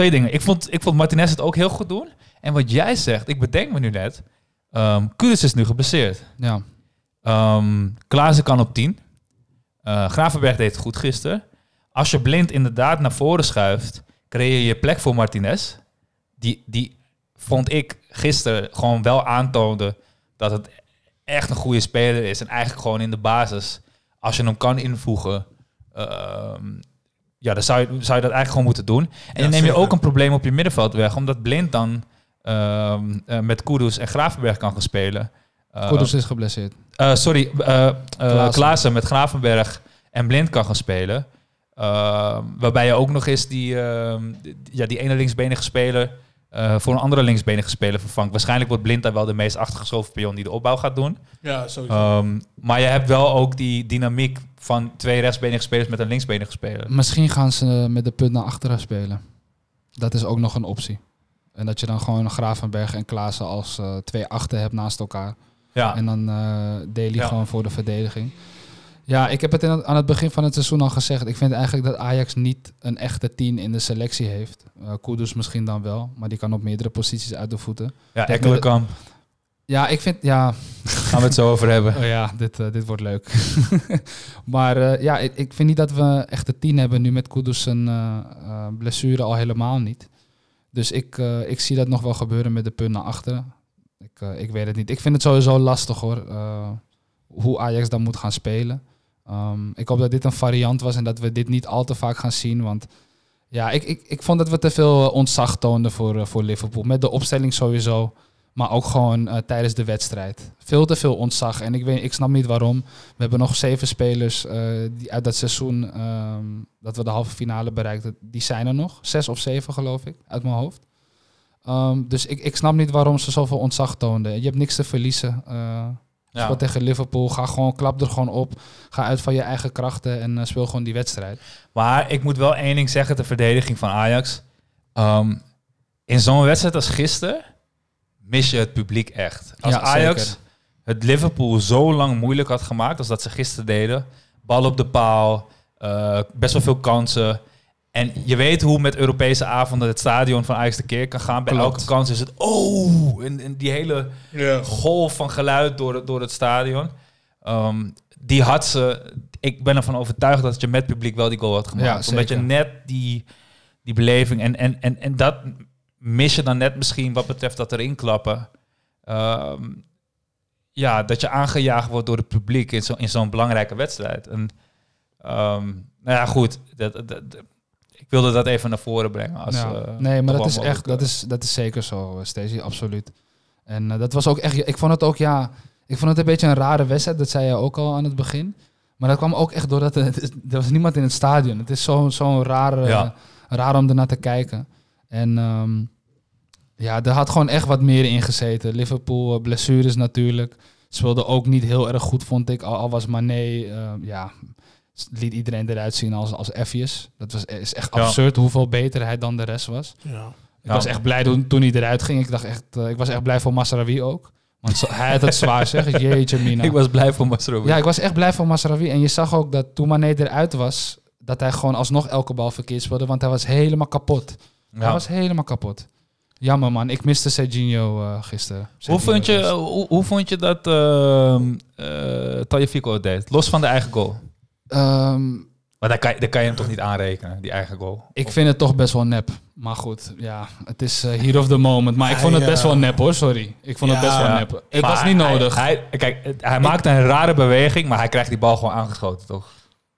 A: twee dingen. Ik vond, ik vond Martinez het ook heel goed doen. En wat jij zegt, ik bedenk me nu net, ehm Kudus is nu geblesseerd.
D: Ja,
A: Ehm Klaassen kan op 10. Eh, Gravenberg deed het goed gisteren. Als je blind inderdaad naar voren schuift, creëer je plek voor Martinez. Die, die vond ik gisteren gewoon wel aantoonde dat het echt een goede speler is. En eigenlijk gewoon in de basis, als je hem kan invoegen, ehm, ja, dan zou je, zou je dat eigenlijk gewoon moeten doen. En
E: Ja,
A: dan neem je
E: zeker.
A: ook een probleem op je middenveld weg, omdat blind dan ehm, eh, met Kudus en Gravenberg kan gaan spelen. Eh,
D: Kudus is geblesseerd.
A: eh, sorry, eh eh,
D: Klaassen.
A: Klaassen met Gravenberg en Blind kan gaan spelen. Ehm, waarbij je ook nog eens die, ehm, die- ja, die ene linksbenige speler eh, voor een andere linksbenige speler vervangt. Waarschijnlijk wordt Blind daar wel de meest achtergeschoven pion die de opbouw gaat doen.
E: Ja, sowieso.
A: Ehm, maar je hebt wel ook die dynamiek van twee rechtsbenige spelers met een linksbenige speler.
D: Misschien gaan ze met de punt naar achteren spelen. Dat is ook nog een optie. En dat je dan gewoon Gravenberg en Klaassen als eh, twee achten hebt naast elkaar.
A: Ja,
D: En dan Daly
A: Ja.
D: gewoon voor de verdediging. Ja, ik heb het in aan het begin van het seizoen al gezegd. Ik vind eigenlijk dat Ajax niet een echte tien in de selectie heeft. Eh Kudus misschien dan wel, maar die kan op meerdere posities uit de voeten.
A: ja Ekkelenkamp.
D: Ja, ik vind, ja,
A: Gaan we het zo over hebben.
D: oh ja dit, eh, dit wordt leuk. maar eh, ja, ik, ik vind niet dat we echt een tien hebben nu met Kudus een eh, blessure al helemaal niet. Dus ik, ik zie dat nog wel gebeuren met de punt naar achteren. Ik, ik weet het niet. Ik vind het sowieso lastig hoor, hoe Ajax dan moet gaan spelen. Ehm, ik hoop dat dit een variant was en dat we dit niet al te vaak gaan zien. Want ja, ik, ik, ik vond dat we te veel ontzag toonden voor, voor Liverpool. Met de opstelling sowieso, maar ook gewoon eh, tijdens de wedstrijd. Veel te veel ontzag en ik, weet, ik snap niet waarom. We hebben nog zeven spelers eh, die uit dat seizoen ehm, dat we de halve finale bereikten. Die zijn er nog. Zes of zeven geloof ik, uit mijn hoofd. Ehm, dus ik, ik snap niet waarom ze zoveel ontzag toonden. Je hebt niks te verliezen.
A: Ja.
D: Speel tegen Liverpool. Ga gewoon, klap er gewoon op. Ga uit van je eigen krachten en speel gewoon die wedstrijd.
A: Maar ik moet wel één ding zeggen ter verdediging van Ajax. Ehm, in zo'n wedstrijd als gisteren mis je het publiek echt. Als
D: Ja,
A: Ajax
D: zeker.
A: het Liverpool zo lang moeilijk had gemaakt als dat ze gisteren deden. Bal op de paal, eh, best wel veel kansen. En je weet hoe met Europese avonden het stadion van Ajax de keer kan gaan. Bij
D: Klopt.
A: elke kans is het oh! En, en die hele
E: ja.
A: golf van geluid door, het- door het stadion. Ehm, die had ze. Ik ben ervan overtuigd dat je met publiek wel die goal had gemaakt.
D: Ja,
A: Omdat je net die, die beleving. En, en, en, en dat mis je dan net misschien wat betreft dat erin klappen. Ehm, ja, dat je aangejaagd wordt door het publiek in, zo, in zo'n belangrijke wedstrijd. En, ehm, nou ja, goed. Dat, dat, dat- ik wilde dat even naar voren brengen. Als,
D: Ja.
A: eh,
D: nee, maar dat is echt, dat is, dat is zeker zo, eh, Stacey, absoluut. En eh, dat was ook echt, ik vond het ook, ja, ik vond het een beetje een rare wedstrijd, dat zei je ook al aan het begin. Maar dat kwam ook echt doordat er, er was niemand in het stadion. Het is zo- zo'n raar, eh,
A: Ja.
D: raar om ernaar te kijken. En ehm, ja, er had gewoon echt wat meer in gezeten. Liverpool, eh, blessures natuurlijk. Speelde ook niet heel erg goed, vond ik. Al, al was Mané, eh, ja, liet iedereen eruit zien als, als F'jes. Dat was, is echt
A: Ja.
D: absurd hoeveel beter hij dan de rest was.
E: Ja.
D: Ik
A: Ja.
D: was echt blij toen, toen hij eruit ging. Ik, dacht echt, eh, ik was echt blij voor Masraoui ook. Want zo- hij had het zwaar, zeg. Jeetje, Mina.
A: Ik was blij voor Masrowi.
D: Ja, ik was echt blij voor Masraoui. En je zag ook dat toen Mané eruit was, dat hij gewoon alsnog elke bal verkeerd speelde. Want hij was helemaal kapot. Hij
A: Ja.
D: was helemaal kapot. Jammer man, ik miste Serginho eh, gisteren.
A: Hoe vond, je,
D: dus.
A: hoe, hoe vond je dat het deed? Los van de eigen goal.
D: Ehm,
A: Maar daar kan, je- daar kan je hem toch niet aanrekenen, die eigen goal?
D: ik vind het toch best wel nep. Maar goed, ja, het is eh here of the moment. Maar ik
E: Hij,
D: vond het best wel nep hoor, sorry. Ik vond het best wel
A: Ja.
D: nep. Het
A: Maar
D: was niet
A: hij-
D: nodig.
A: Hij, kijk, het- hij maakt een rare beweging, maar hij krijgt die bal gewoon aangeschoten, toch?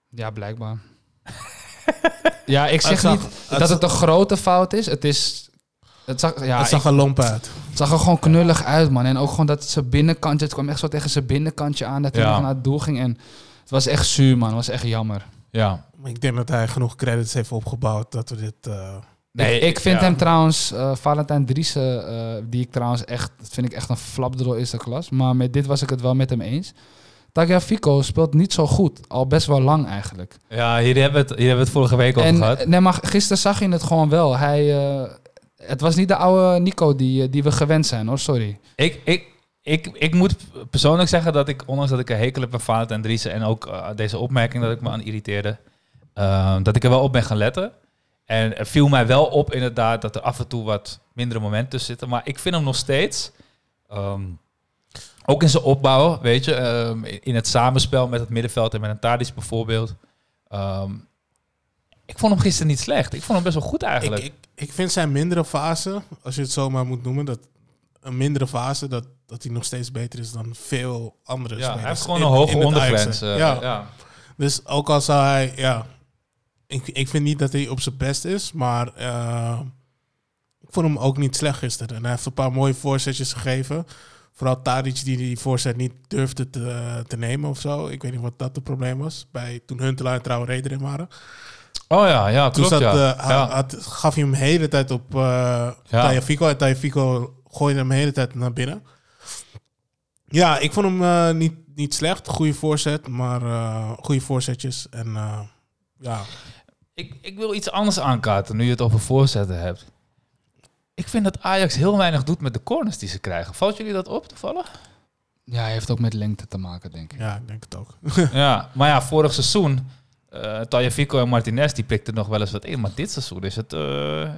D: Ja, blijkbaar. Ja, ik zeg
E: Het zag-
D: niet
E: het
D: dat
E: zag-
D: het een grote fout is. Het is... Het zag, ja,
E: het zag
D: ik-
E: er lomp uit.
D: het zag er gewoon knullig uit, man. En ook gewoon dat zijn binnenkantje... Het kwam echt zo tegen zijn binnenkantje aan dat hij
A: Ja.
D: nog naar het doel ging. En het was echt zuur, man. Het was echt jammer.
A: Ja.
E: Maar Ik denk dat hij genoeg credits heeft opgebouwd dat we dit... eh,
A: Nee,
D: ik, vind
A: ja.
D: hem trouwens, eh Valentijn Driessen, eh, die ik trouwens echt, dat vind ik echt een flapdrol eerste klas. Maar met dit was ik het wel met hem eens. Tagliafico speelt niet zo goed, al best wel lang eigenlijk.
A: Ja, hier hebben we het, hier hebben we het vorige week over
D: En
A: gehad.
D: nee, maar gisteren zag je het gewoon wel. Hij, eh, het was niet de oude Nico die, eh, die we gewend zijn, hoor. Sorry.
A: Ik, ik, ik, ik moet persoonlijk zeggen dat ik, ondanks dat ik een hekel heb aan Valentijn Driessen en ook eh, deze opmerking dat ik me aan irriteerde, eh, dat ik er wel op ben gaan letten. En het viel mij wel op inderdaad dat er af en toe wat mindere momenten tussen zitten. Maar ik vind hem nog steeds, ehm, ook in zijn opbouw, weet je, ehm, in het samenspel met het middenveld en met een Tadic bijvoorbeeld. ehm, ik vond hem gisteren niet slecht. Ik vond hem best wel goed eigenlijk.
E: ik, ik, ik vind zijn mindere fase, als je het zo maar moet noemen, dat een mindere fase, dat, dat hij nog steeds beter is dan veel andere
A: ja,
E: spelers.
A: hij heeft gewoon
E: in-
A: een hoge
E: in
A: ondergrens. Eh,
E: ja.
A: ja.
E: Dus ook al zou hij, ja, ik, ik vind niet dat hij op zijn best is, maar eh, ik vond hem ook niet slecht gisteren. En hij heeft een paar mooie voorzetjes gegeven. Vooral Tadic die die voorzet niet durfde te, te nemen of zo. Ik weet niet wat dat het probleem was. Bij, toen Huntelaar en Traoré erin waren.
A: Oh ja, ja,
E: Toen
A: klopt
E: zat,
A: ja.
E: eh,
A: ja.
E: had, gaf hij hem de hele tijd op uh, Tagliafico. En Tagliafico gooide hem de hele tijd naar binnen. Ja, ik vond hem eh, niet, niet slecht. Goede voorzet, maar eh goede voorzetjes. En eh, ja,
A: Ik, ik wil iets anders aankaarten nu je het over voorzetten hebt. Ik vind dat Ajax heel weinig doet met de corners die ze krijgen. Valt jullie dat op toevallig?
D: Ja, hij heeft ook met lengte te maken, denk ik.
E: ja, ik denk het ook.
A: ja, maar ja, vorig seizoen, uh, Tagliafico en Martinez, die pikten nog wel eens wat in. Maar dit seizoen is het uh,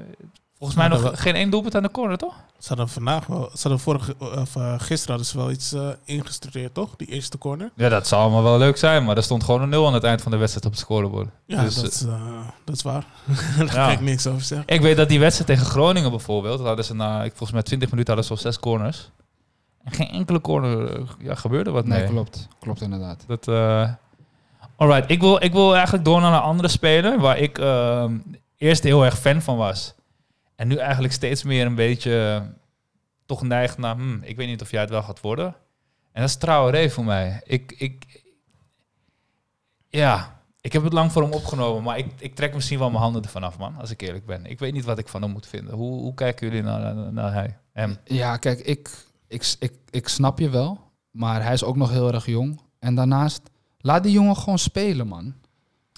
A: volgens mij nog geen één doelpunt aan de corner, toch?
E: Ze hadden vandaag wel, ze hadden vorige, of, eh, gisteren hadden ze wel iets eh, ingestudeerd, toch? Die eerste corner.
A: Ja, dat zou allemaal wel leuk zijn, maar er stond gewoon een nul aan het eind van de wedstrijd op het scorebord.
E: Ja,
A: Dus,
E: dat, is, eh, dat is waar. Daar
A: Ja.
E: kan ik niks over zeggen.
A: Ik weet dat die wedstrijd tegen Groningen bijvoorbeeld, hadden ze na, ik, volgens mij 20 minuten hadden ze al zes corners. En geen enkele corner ja, gebeurde wat
D: Nee,
A: mee.
D: klopt. Klopt inderdaad.
A: Dat, eh Alright, ik wil, ik wil eigenlijk door naar een andere speler waar ik ehm, eerst heel erg fan van was. En nu eigenlijk steeds meer een beetje eh, toch neigt naar, hmm, ik weet niet of jij het wel gaat worden. En dat is Traoré voor mij. Ik, ik, ja, ik heb het lang voor hem opgenomen, maar ik, ik trek misschien wel mijn handen ervan af, man, als ik eerlijk ben. Ik weet niet wat ik van hem moet vinden. Hoe, hoe kijken jullie naar, naar, naar hij, hem?
D: Ja, kijk, ik, ik, ik, ik snap je wel. Maar hij is ook nog heel erg jong. En daarnaast, laat die jongen gewoon spelen, man.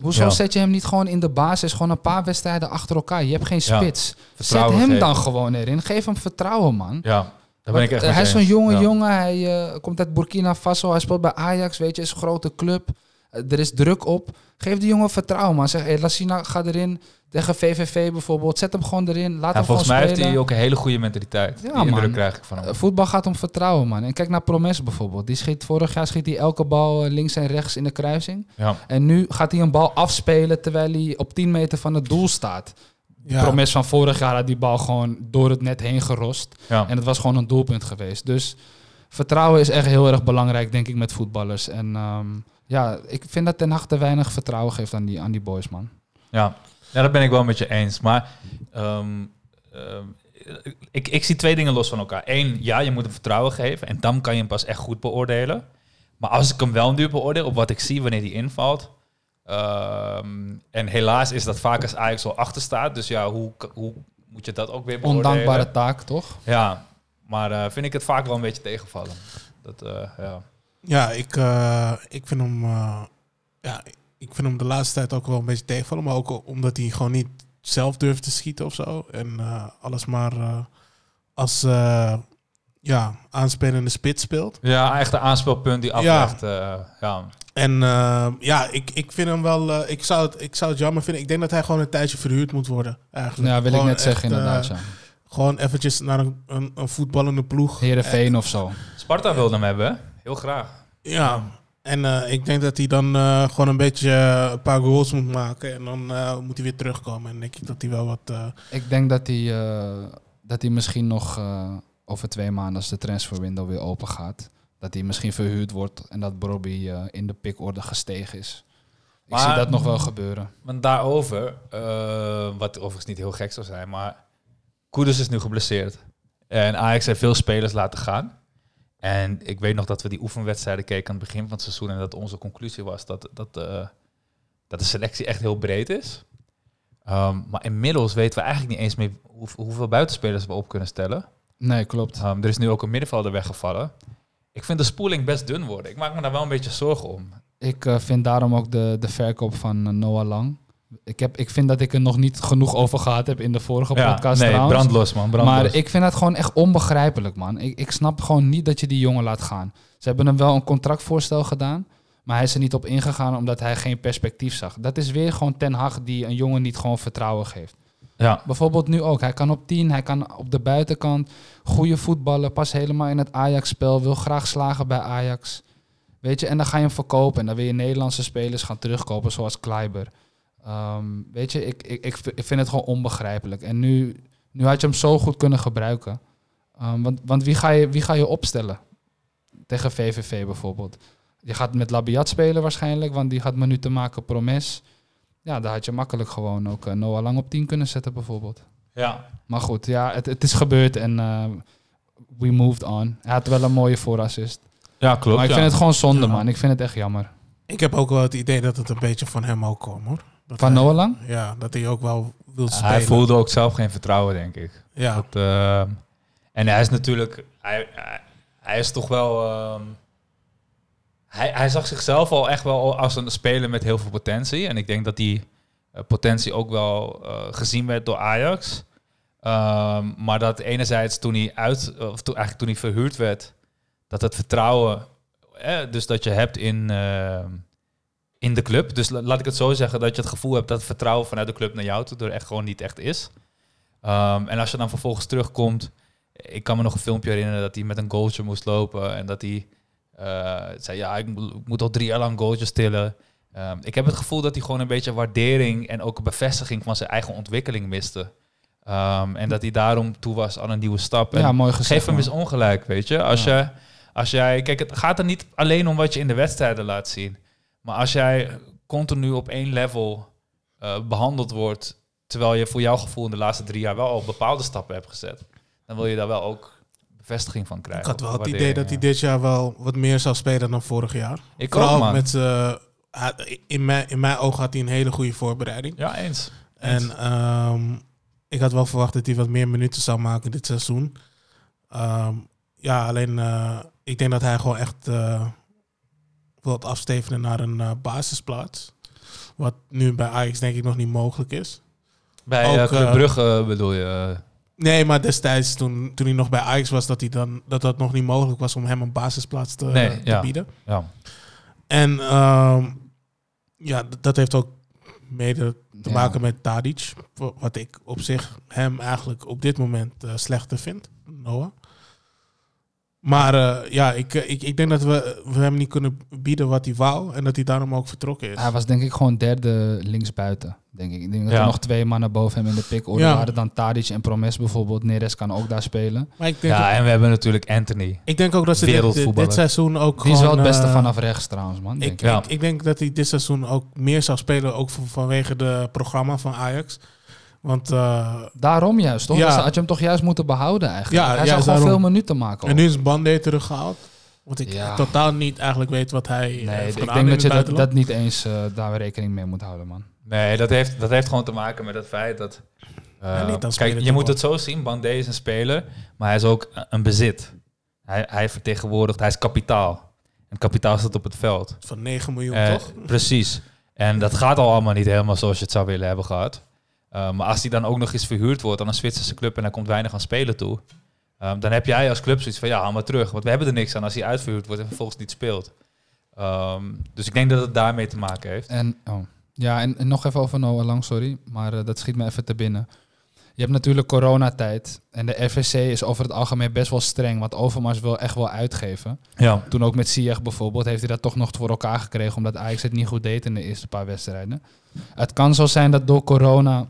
D: Hoezo
A: Ja.
D: zet je hem niet gewoon in de basis? Gewoon een paar wedstrijden achter elkaar. Je hebt geen
A: Ja.
D: spits. Zet hem
A: geven.
D: dan gewoon erin. Geef hem vertrouwen, man.
A: Ja, daar ben ik echt met
D: hij is zo'n jonge
A: Ja.
D: jongen. Hij eh, komt uit Burkina Faso. Hij speelt bij Ajax, weet je. is een grote club. Eh, er is druk op. Geef die jongen vertrouwen, man. Zeg, hey, Lassina, ga erin. Tegen VVV bijvoorbeeld. Zet hem gewoon erin. Laat
A: Ja,
D: hem
A: volgens mij heeft hij ook een hele goede mentaliteit.
D: Ja,
A: Die indruk
D: man.
A: krijg ik van hem.
D: Eh, Voetbal gaat om vertrouwen, man. En kijk naar Promes bijvoorbeeld. Die schiet vorig jaar schiet hij elke bal eh, links en rechts in de kruising.
A: Ja.
D: En nu gaat hij een bal afspelen terwijl hij op 10 meter van het doel staat.
E: Ja.
D: Promes van vorig jaar had die bal gewoon door het net heen gerost.
A: Ja.
D: En het was gewoon een doelpunt geweest. Dus vertrouwen is echt heel erg belangrijk, denk ik, met voetballers. En ehm, ja, ik vind dat Ten Hag te weinig vertrouwen geeft aan die, aan die boys, man.
A: Ja. ja, dat ben ik wel met je eens. Maar ehm, ehm, ik, ik zie twee dingen los van elkaar. Eén, ja, je moet hem vertrouwen geven. En dan kan je hem pas echt goed beoordelen. Maar als ik hem wel nu beoordeel op wat ik zie wanneer hij invalt. ehm, en helaas is dat vaak als Ajax al achter staat. Dus ja, hoe, hoe moet je dat ook weer beoordelen?
D: Ondankbare taak, toch?
A: Ja, maar eh, vind ik het vaak wel een beetje tegenvallen. Dat, eh, ja.
E: Ja, ik, eh, ik vind hem... eh, ja, ik vind hem de laatste tijd ook wel een beetje tegenvallen. Maar ook omdat hij gewoon niet zelf durft te schieten of zo. En eh, alles maar eh, als eh, ja, aanspelende spits speelt.
A: ja, echt een aanspeelpunt die
E: Ja.
A: aflegt. eh, ja.
E: En eh, ja, ik, ik vind hem wel... ik, zou het, ik zou het jammer vinden. Ik denk dat hij gewoon een tijdje verhuurd moet worden. Eigenlijk.
D: Ja, wil ik net zeggen
E: echt,
D: inderdaad, ja.
E: Gewoon eventjes naar een, een, een voetballende ploeg.
D: Heerenveen of zo.
A: Sparta wilde hem hebben, hè? Heel graag.
E: Ja, en eh, ik denk dat hij dan eh, gewoon een beetje eh, een paar goals moet maken. En dan eh, moet hij weer terugkomen. En denk ik dat hij wel wat... eh,
D: Ik denk dat hij, eh, dat hij misschien nog eh, over twee maanden, als de transferwindow weer open gaat, dat hij misschien verhuurd wordt en dat Bobby eh, in de pickorde gestegen is. Ik zie dat nog wel gebeuren.
A: Maar daarover, eh, wat overigens niet heel gek zou zijn, maar Koeders is nu geblesseerd. En Ajax heeft veel spelers laten gaan. En ik weet nog dat we die oefenwedstrijden keken aan het begin van het seizoen. En dat onze conclusie was dat, dat, eh, dat de selectie echt heel breed is. Ehm, maar inmiddels weten we eigenlijk niet eens meer hoe, hoeveel buitenspelers we op kunnen stellen.
D: Nee, klopt.
A: Ehm, er is nu ook een middenvelder weggevallen. Ik vind de spoeling best dun worden. Ik maak me daar wel een beetje zorgen om.
D: Ik eh, vind daarom ook de, de verkoop van eh, Noah Lang. Ik, heb, ik vind dat ik er nog niet genoeg over gehad heb in de vorige podcast
A: nee,
D: trouwens.
A: brandlos man, brandlos.
D: Maar ik vind het gewoon echt onbegrijpelijk, man. Ik, ik snap gewoon niet dat je die jongen laat gaan. Ze hebben hem wel een contractvoorstel gedaan, maar hij is er niet op ingegaan omdat hij geen perspectief zag. Dat is weer gewoon Ten Hag die een jongen niet gewoon vertrouwen geeft.
A: ja.
D: Bijvoorbeeld nu ook. Hij kan op 10, hij kan op de buitenkant goede voetballen, pas helemaal in het Ajax-spel, wil graag slagen bij Ajax. Weet je, en dan ga je hem verkopen en dan wil je Nederlandse spelers gaan terugkopen, zoals Kleiber. Ehm, weet je, ik, ik, ik vind het gewoon onbegrijpelijk. En nu, nu had je hem zo goed kunnen gebruiken. Ehm, want want wie, ga je, wie ga je opstellen? Tegen VVV bijvoorbeeld. Je gaat met Labiat spelen waarschijnlijk, want die gaat minuten maken promes. Ja, daar had je makkelijk gewoon ook eh, Noah Lang op 10 kunnen zetten bijvoorbeeld.
A: ja.
D: Maar goed, ja, het, het is gebeurd en eh, we moved on. Hij had wel een mooie voorassist.
A: Ja, klopt.
D: maar ik
A: ja.
D: vind het gewoon zonde,
E: Ja.
D: man. Ik vind het echt jammer.
E: ik heb ook wel het idee dat het een beetje van hem ook komt, hoor. Dat
D: Van
E: hij-
D: Noah Lang?
E: Ja, dat hij ook wel wil spelen.
A: Hij voelde ook zelf geen vertrouwen, denk ik.
E: Ja,
A: Dat, ehm, en hij is natuurlijk... Hij, hij, hij is toch wel... ehm, hij, hij zag zichzelf al echt wel als een speler met heel veel potentie. En ik denk dat die eh, potentie ook wel eh, gezien werd door Ajax. Ehm, maar dat enerzijds toen hij uit... Of toen, eigenlijk toen hij verhuurd werd... Dat het vertrouwen... Eh, dus dat je hebt in... in de club. Dus la- laat ik het zo zeggen dat je het gevoel hebt dat het vertrouwen vanuit de club naar jou toe er echt gewoon niet echt is. Ehm, en als je dan vervolgens terugkomt, ik kan me nog een filmpje herinneren dat hij met een goaltje moest lopen en dat hij eh, zei ja, ik moet, al drie jaar lang goaltjes tillen. Ehm, ik heb het gevoel dat hij gewoon een beetje waardering en ook een bevestiging van zijn eigen ontwikkeling miste. Ehm, en dat hij daarom toe was aan een nieuwe stap. En
D: Ja, mooi gezegd.
A: Geef hem
D: man.
A: eens ongelijk, weet je. Als,
D: Ja.
A: je, als jij, kijk, het gaat er niet alleen om wat je in de wedstrijden laat zien. Maar als jij continu op één level eh, behandeld wordt, terwijl je voor jouw gevoel in de laatste drie jaar wel al bepaalde stappen hebt gezet, dan wil je daar wel ook bevestiging van krijgen.
E: ik had wel het idee dat hij dit jaar wel wat meer zou spelen dan vorig jaar.
A: Ik
E: Vooral
A: ook, man.
E: met eh, in, mijn, in mijn ogen had hij een hele goede voorbereiding.
A: Ja, eens. Eens.
E: En ehm, ik had wel verwacht dat hij wat meer minuten zou maken dit seizoen. Ehm, ja, alleen eh, ik denk dat hij gewoon echt wil afstevenen naar een eh, basisplaats. Wat nu bij Ajax denk ik nog niet mogelijk is.
A: Bij
E: ook,
A: eh, Club
E: eh,
A: Brugge bedoel je?
E: Nee, maar destijds toen, toen hij nog bij Ajax was, dat, hij dan, dat dat nog niet mogelijk was om hem een basisplaats te,
A: Nee,
E: te
A: ja.
E: bieden.
A: ja.
E: En ehm, ja, dat heeft ook mede te
D: Ja.
E: maken met Tadic. wa- Wat ik op zich hem eigenlijk op dit moment eh, slechter vind, Noah. Maar eh, ja, ik, eh, ik, ik denk dat we, we hem niet kunnen bieden wat hij wou. En dat hij daarom ook vertrokken is.
D: Hij was denk ik gewoon derde linksbuiten, denk ik. Ik denk dat
A: Ja.
D: er nog twee mannen boven hem in de pickorde
E: Ja.
D: waren. Dan Tadic en Promes bijvoorbeeld. Neres kan ook daar spelen.
E: Maar ik denk,
A: ja, en we hebben natuurlijk Anthony.
E: ik denk ook dat ze dit, dit, seizoen ook
D: Die is wel het beste
E: eh,
D: vanaf rechts trouwens, man. Denk
E: Ik,
D: ik.
A: Ja.
E: ik, ik denk dat hij dit seizoen ook meer zou spelen, ook vanwege de programma van Ajax. Want eh,
D: Daarom juist, toch?
E: Ja.
D: Dus had je hem toch juist moeten behouden eigenlijk.
E: Ja,
D: hij zou gewoon
E: daarom.
D: veel minuten maken.
E: en nu is Bandé teruggehaald. Want ik
D: Ja.
E: totaal niet eigenlijk weet wat hij eh,
D: Nee,
E: heeft
D: ik denk dat je dat, niet eens eh, daar rekening mee moet houden, man.
A: Nee, dat heeft, dat heeft gewoon te maken met het feit dat... eh,
E: Ja,
A: kijk, je moet
E: wel.
A: het zo zien. Bandé is een speler, maar hij is ook een bezit. Hij, hij vertegenwoordigt, hij is kapitaal. En kapitaal staat op het veld.
E: Van 9 miljoen,
A: Eh,
E: toch?
A: Precies. En dat gaat al allemaal niet helemaal zoals je het zou willen hebben gehad. Eh, maar als hij dan ook nog eens verhuurd wordt aan een Zwitserse club en hij komt weinig aan spelen toe, ehm, dan heb jij als club zoiets van ja, haal maar terug. Want we hebben er niks aan als hij uitverhuurd wordt en vervolgens niet speelt. Ehm, dus ik denk dat het daarmee te maken heeft.
D: En, oh. Ja, en, en nog even over Noah Lang, sorry. Maar eh, dat schiet me even te binnen. Je hebt natuurlijk coronatijd. En de FSC is over het algemeen best wel streng. Want Overmars wil echt wel uitgeven.
A: Ja.
D: Toen ook met Ziyech bijvoorbeeld, heeft hij dat toch nog voor elkaar gekregen. Omdat Ajax het niet goed deed in de eerste paar wedstrijden. Het kan zo zijn dat door corona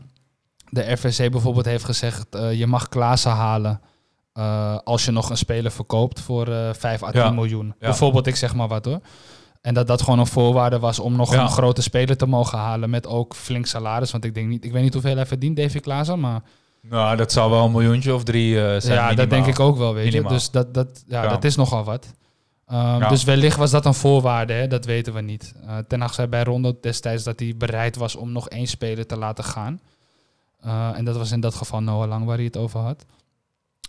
D: de FSC bijvoorbeeld heeft gezegd... eh, je mag Klaassen halen eh, als je nog een speler verkoopt voor eh 5 à 10
A: Ja.
D: miljoen. Bijvoorbeeld, ik zeg maar wat hoor. En dat dat gewoon een voorwaarde was om nog
A: Ja.
D: een grote speler te mogen halen met ook flink salaris. Want ik denk niet, ik weet niet hoeveel hij verdient, Davy Klaassen, maar
A: Nou, dat zal wel een miljoentje of drie eh, zijn.
D: ja, dat denk ik ook wel, weet
A: Minimaal.
D: je. Dus dat, dat, ja,
A: Ja.
D: dat is nogal wat. Ehm,
A: Ja.
D: Dus wellicht was dat een voorwaarde, hè? dat weten we niet. Eh Ten Hag zei bij Rondo destijds dat hij bereid was om nog één speler te laten gaan. Eh, en dat was in dat geval Noah Lang waar hij het over had.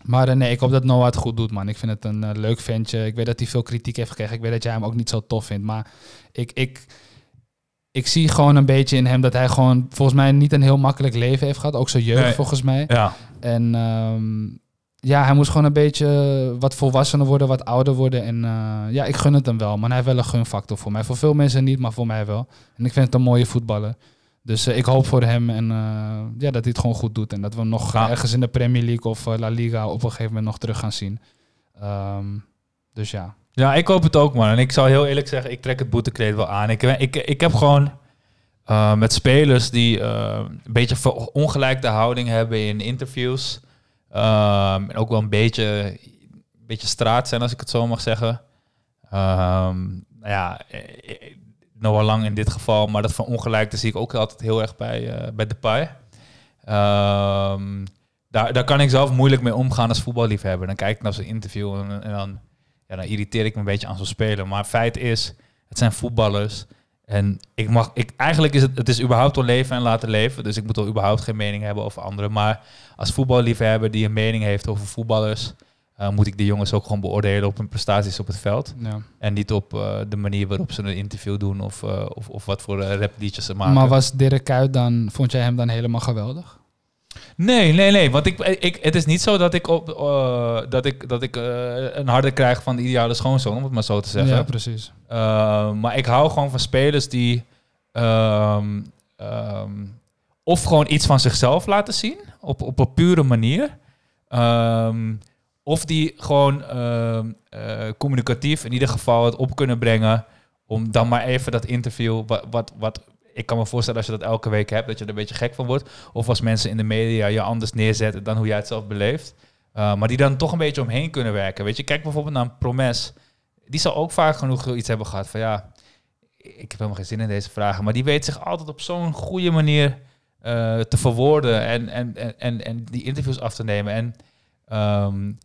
D: Maar eh, nee, ik hoop dat Noah het goed doet, man. Ik vind het een eh, leuk ventje. Ik weet dat hij veel kritiek heeft gekregen. Ik weet dat jij hem ook niet zo tof vindt. Maar ik, ik, ik zie gewoon een beetje in hem dat hij gewoon volgens mij niet een heel makkelijk leven heeft gehad. Ook zijn jeugd,
A: Nee.
D: volgens mij.
A: Ja,
D: En ehm, ja, hij moest gewoon een beetje wat volwassener worden, wat ouder worden. En ja, ik gun het hem wel. Maar hij heeft wel een gunfactor voor mij. Voor veel mensen niet, maar voor mij wel. En ik vind het een mooie voetballer. Dus eh, ik hoop voor hem en, eh, ja, dat hij het gewoon goed doet. En dat we hem nog
A: Ja.
D: ergens in de Premier League of eh, La Liga op een gegeven moment nog terug gaan zien. Ehm, dus ja.
A: Ja, ik hoop het ook, man. En ik zal heel eerlijk zeggen, ik trek het boetekleed wel aan. Ik, ik, ik heb gewoon met spelers die een beetje ongelijke houding hebben in interviews. Ehm, en ook wel een beetje, een beetje straat zijn, als ik het zo mag zeggen. Ehm, nou ja, Noah Lang in dit geval, maar dat van ongelijkte zie ik ook altijd heel erg bij, eh bij Depay. Ehm daar, daar kan ik zelf moeilijk mee omgaan als voetballiefhebber. Dan kijk ik naar zo'n interview en, en dan ja, dan irriteer ik me een beetje aan zo'n speler. Maar feit is, het zijn voetballers. En ik mag, ik, eigenlijk is het, het is überhaupt wel leven en laten leven. Dus ik moet al überhaupt geen mening hebben over anderen. Maar als voetballiefhebber die een mening heeft over voetballers, eh, moet ik die jongens ook gewoon beoordelen op hun prestaties op het veld.
D: ja.
A: En niet op eh, de manier waarop ze een interview doen of, eh, of, of wat voor uh, rapliedjes ze maken.
D: Maar was Dirk Kuyt dan, vond jij hem dan helemaal geweldig?
A: Nee, nee, nee. Want ik, ik, het is niet zo dat ik, op, dat ik, dat ik een harde krijg van de ideale schoonzoon, om het maar zo te zeggen.
D: Ja, precies.
A: Uh, maar ik hou gewoon van spelers die um, um, of gewoon iets van zichzelf laten zien op, op een pure manier. Um, of die gewoon uh, communicatief in ieder geval het op kunnen brengen. Om dan maar even dat interview, wat, wat, wat ik kan me voorstellen als je dat elke week hebt, dat je er een beetje gek van wordt. Of als mensen in de media je anders neerzetten dan hoe jij het zelf beleeft. Uh, maar die dan toch een beetje omheen kunnen werken. Weet je, kijk bijvoorbeeld naar een Promes die zal ook vaak genoeg iets hebben gehad van ja, ik heb helemaal geen zin in deze vragen. Maar die weet zich altijd op zo'n goede manier uh, te verwoorden en, en, en, en die interviews af te nemen. En um,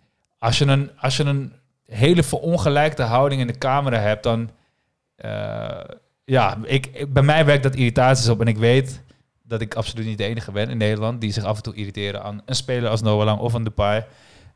A: als, je een, als een hele verongelijkte houding in de camera hebt, dan uh, ja, ik, bij mij werkt dat irritaties op. En ik weet dat ik absoluut niet de enige ben in Nederland die zich af en toe irriteren aan een speler als Noah Lang of een Depay.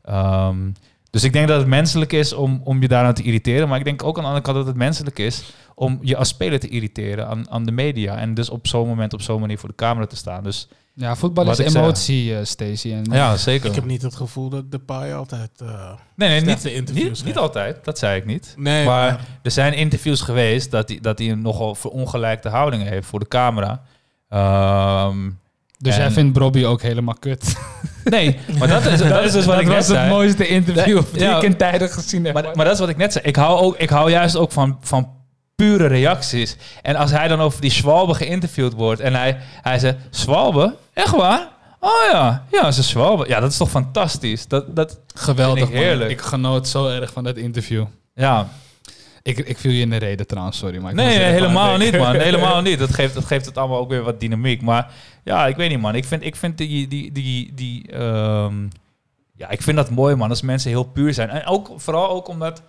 A: Um, dus ik denk dat het menselijk is om, om je daaraan te irriteren. Maar ik denk ook aan de andere kant dat het menselijk is om je als speler te irriteren aan, aan de media. En dus op zo'n moment op zo'n manier voor de camera te staan. Dus
D: ja, voetbal is emotie, uh, Stacey. En
A: ja, zeker.
E: Ik heb niet het gevoel dat de paai altijd. Uh,
A: nee, nee, niet, interviews niet, niet, altijd. Dat zei ik niet.
E: Nee,
A: maar,
E: maar
A: er zijn interviews geweest dat hij dat een nogal verongelijkte houding heeft voor de camera. Um,
D: dus en... jij vindt Bobby ook helemaal kut?
A: Nee, maar dat is, dat is dus wat
D: dat
A: ik net
D: was
A: zei.
D: het mooiste interview die
A: ja,
D: ik in tijden gezien heb.
A: Maar, maar dat is wat ik net zei. Ik hou, ook, ik hou juist ook van, van pure reacties. En als hij dan over die Schwalbe geïnterviewd wordt en hij, hij zegt, Schwalbe? Echt waar? Oh ja, ja, ze Schwalbe. Ja, dat is toch fantastisch. Dat, dat
D: Geweldig,
A: vind ik heerlijk.
D: Man. Ik genoot zo erg van dat interview.
A: Ja.
D: Ik, ik viel je in de reden trouwens, sorry. Maar ik
A: nee, nee helemaal niet, man. Helemaal niet. Dat geeft, dat geeft het allemaal ook weer wat dynamiek. Maar ja, ik weet niet, man. Ik vind, ik vind die... die, die, die um, ja, ik vind dat mooi, man. Als mensen heel puur zijn. En ook, vooral ook omdat...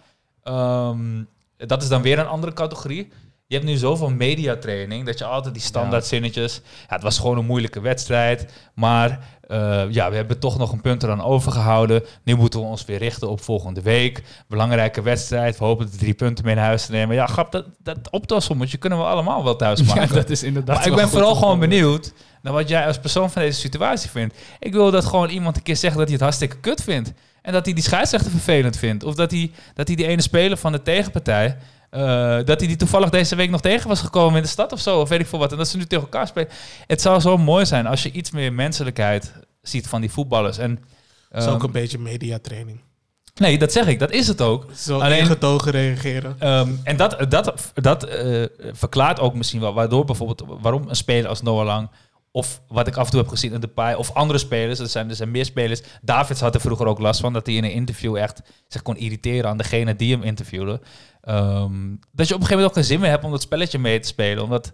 A: Ehm, dat is dan weer een andere categorie. Je hebt nu zoveel mediatraining dat je altijd die standaard zinnetjes. Ja, het was gewoon een moeilijke wedstrijd. Maar eh, ja, we hebben toch nog een punt eraan overgehouden. Nu moeten we ons weer richten op volgende week. Belangrijke wedstrijd. We hopen de drie punten mee naar huis te nemen. Ja, grap, dat, dat optelsommetje kunnen we allemaal wel thuis maken.
D: Ja, dat is inderdaad
A: Maar ik ben vooral gewoon benieuwd naar wat jij als persoon van deze situatie vindt. Ik wil dat gewoon iemand een keer zegt dat hij het hartstikke kut vindt. En dat hij die scheidsrechter vervelend vindt. Of dat hij, dat hij die ene speler van de tegenpartij... eh, dat hij die toevallig deze week nog tegen was gekomen in de stad of zo. Of weet ik veel wat. En dat ze nu tegen elkaar spelen. Het zou zo mooi zijn als je iets meer menselijkheid ziet van die voetballers. En,
E: Dat is
A: ehm,
E: ook een beetje mediatraining.
A: nee, dat zeg ik. Dat is het ook.
E: Zo
A: Alleen-
E: ingetogen reageren.
A: Ehm, en dat, dat, dat eh, verklaart ook misschien wel waardoor bijvoorbeeld waarom een speler als Noah Lang of wat ik af en toe heb gezien in de paai of andere spelers, er zijn, er zijn meer spelers. Davids had er vroeger ook last van dat hij in een interview echt zich kon irriteren aan degene die hem interviewde. Ehm, dat je op een gegeven moment ook geen zin meer hebt om dat spelletje mee te spelen, omdat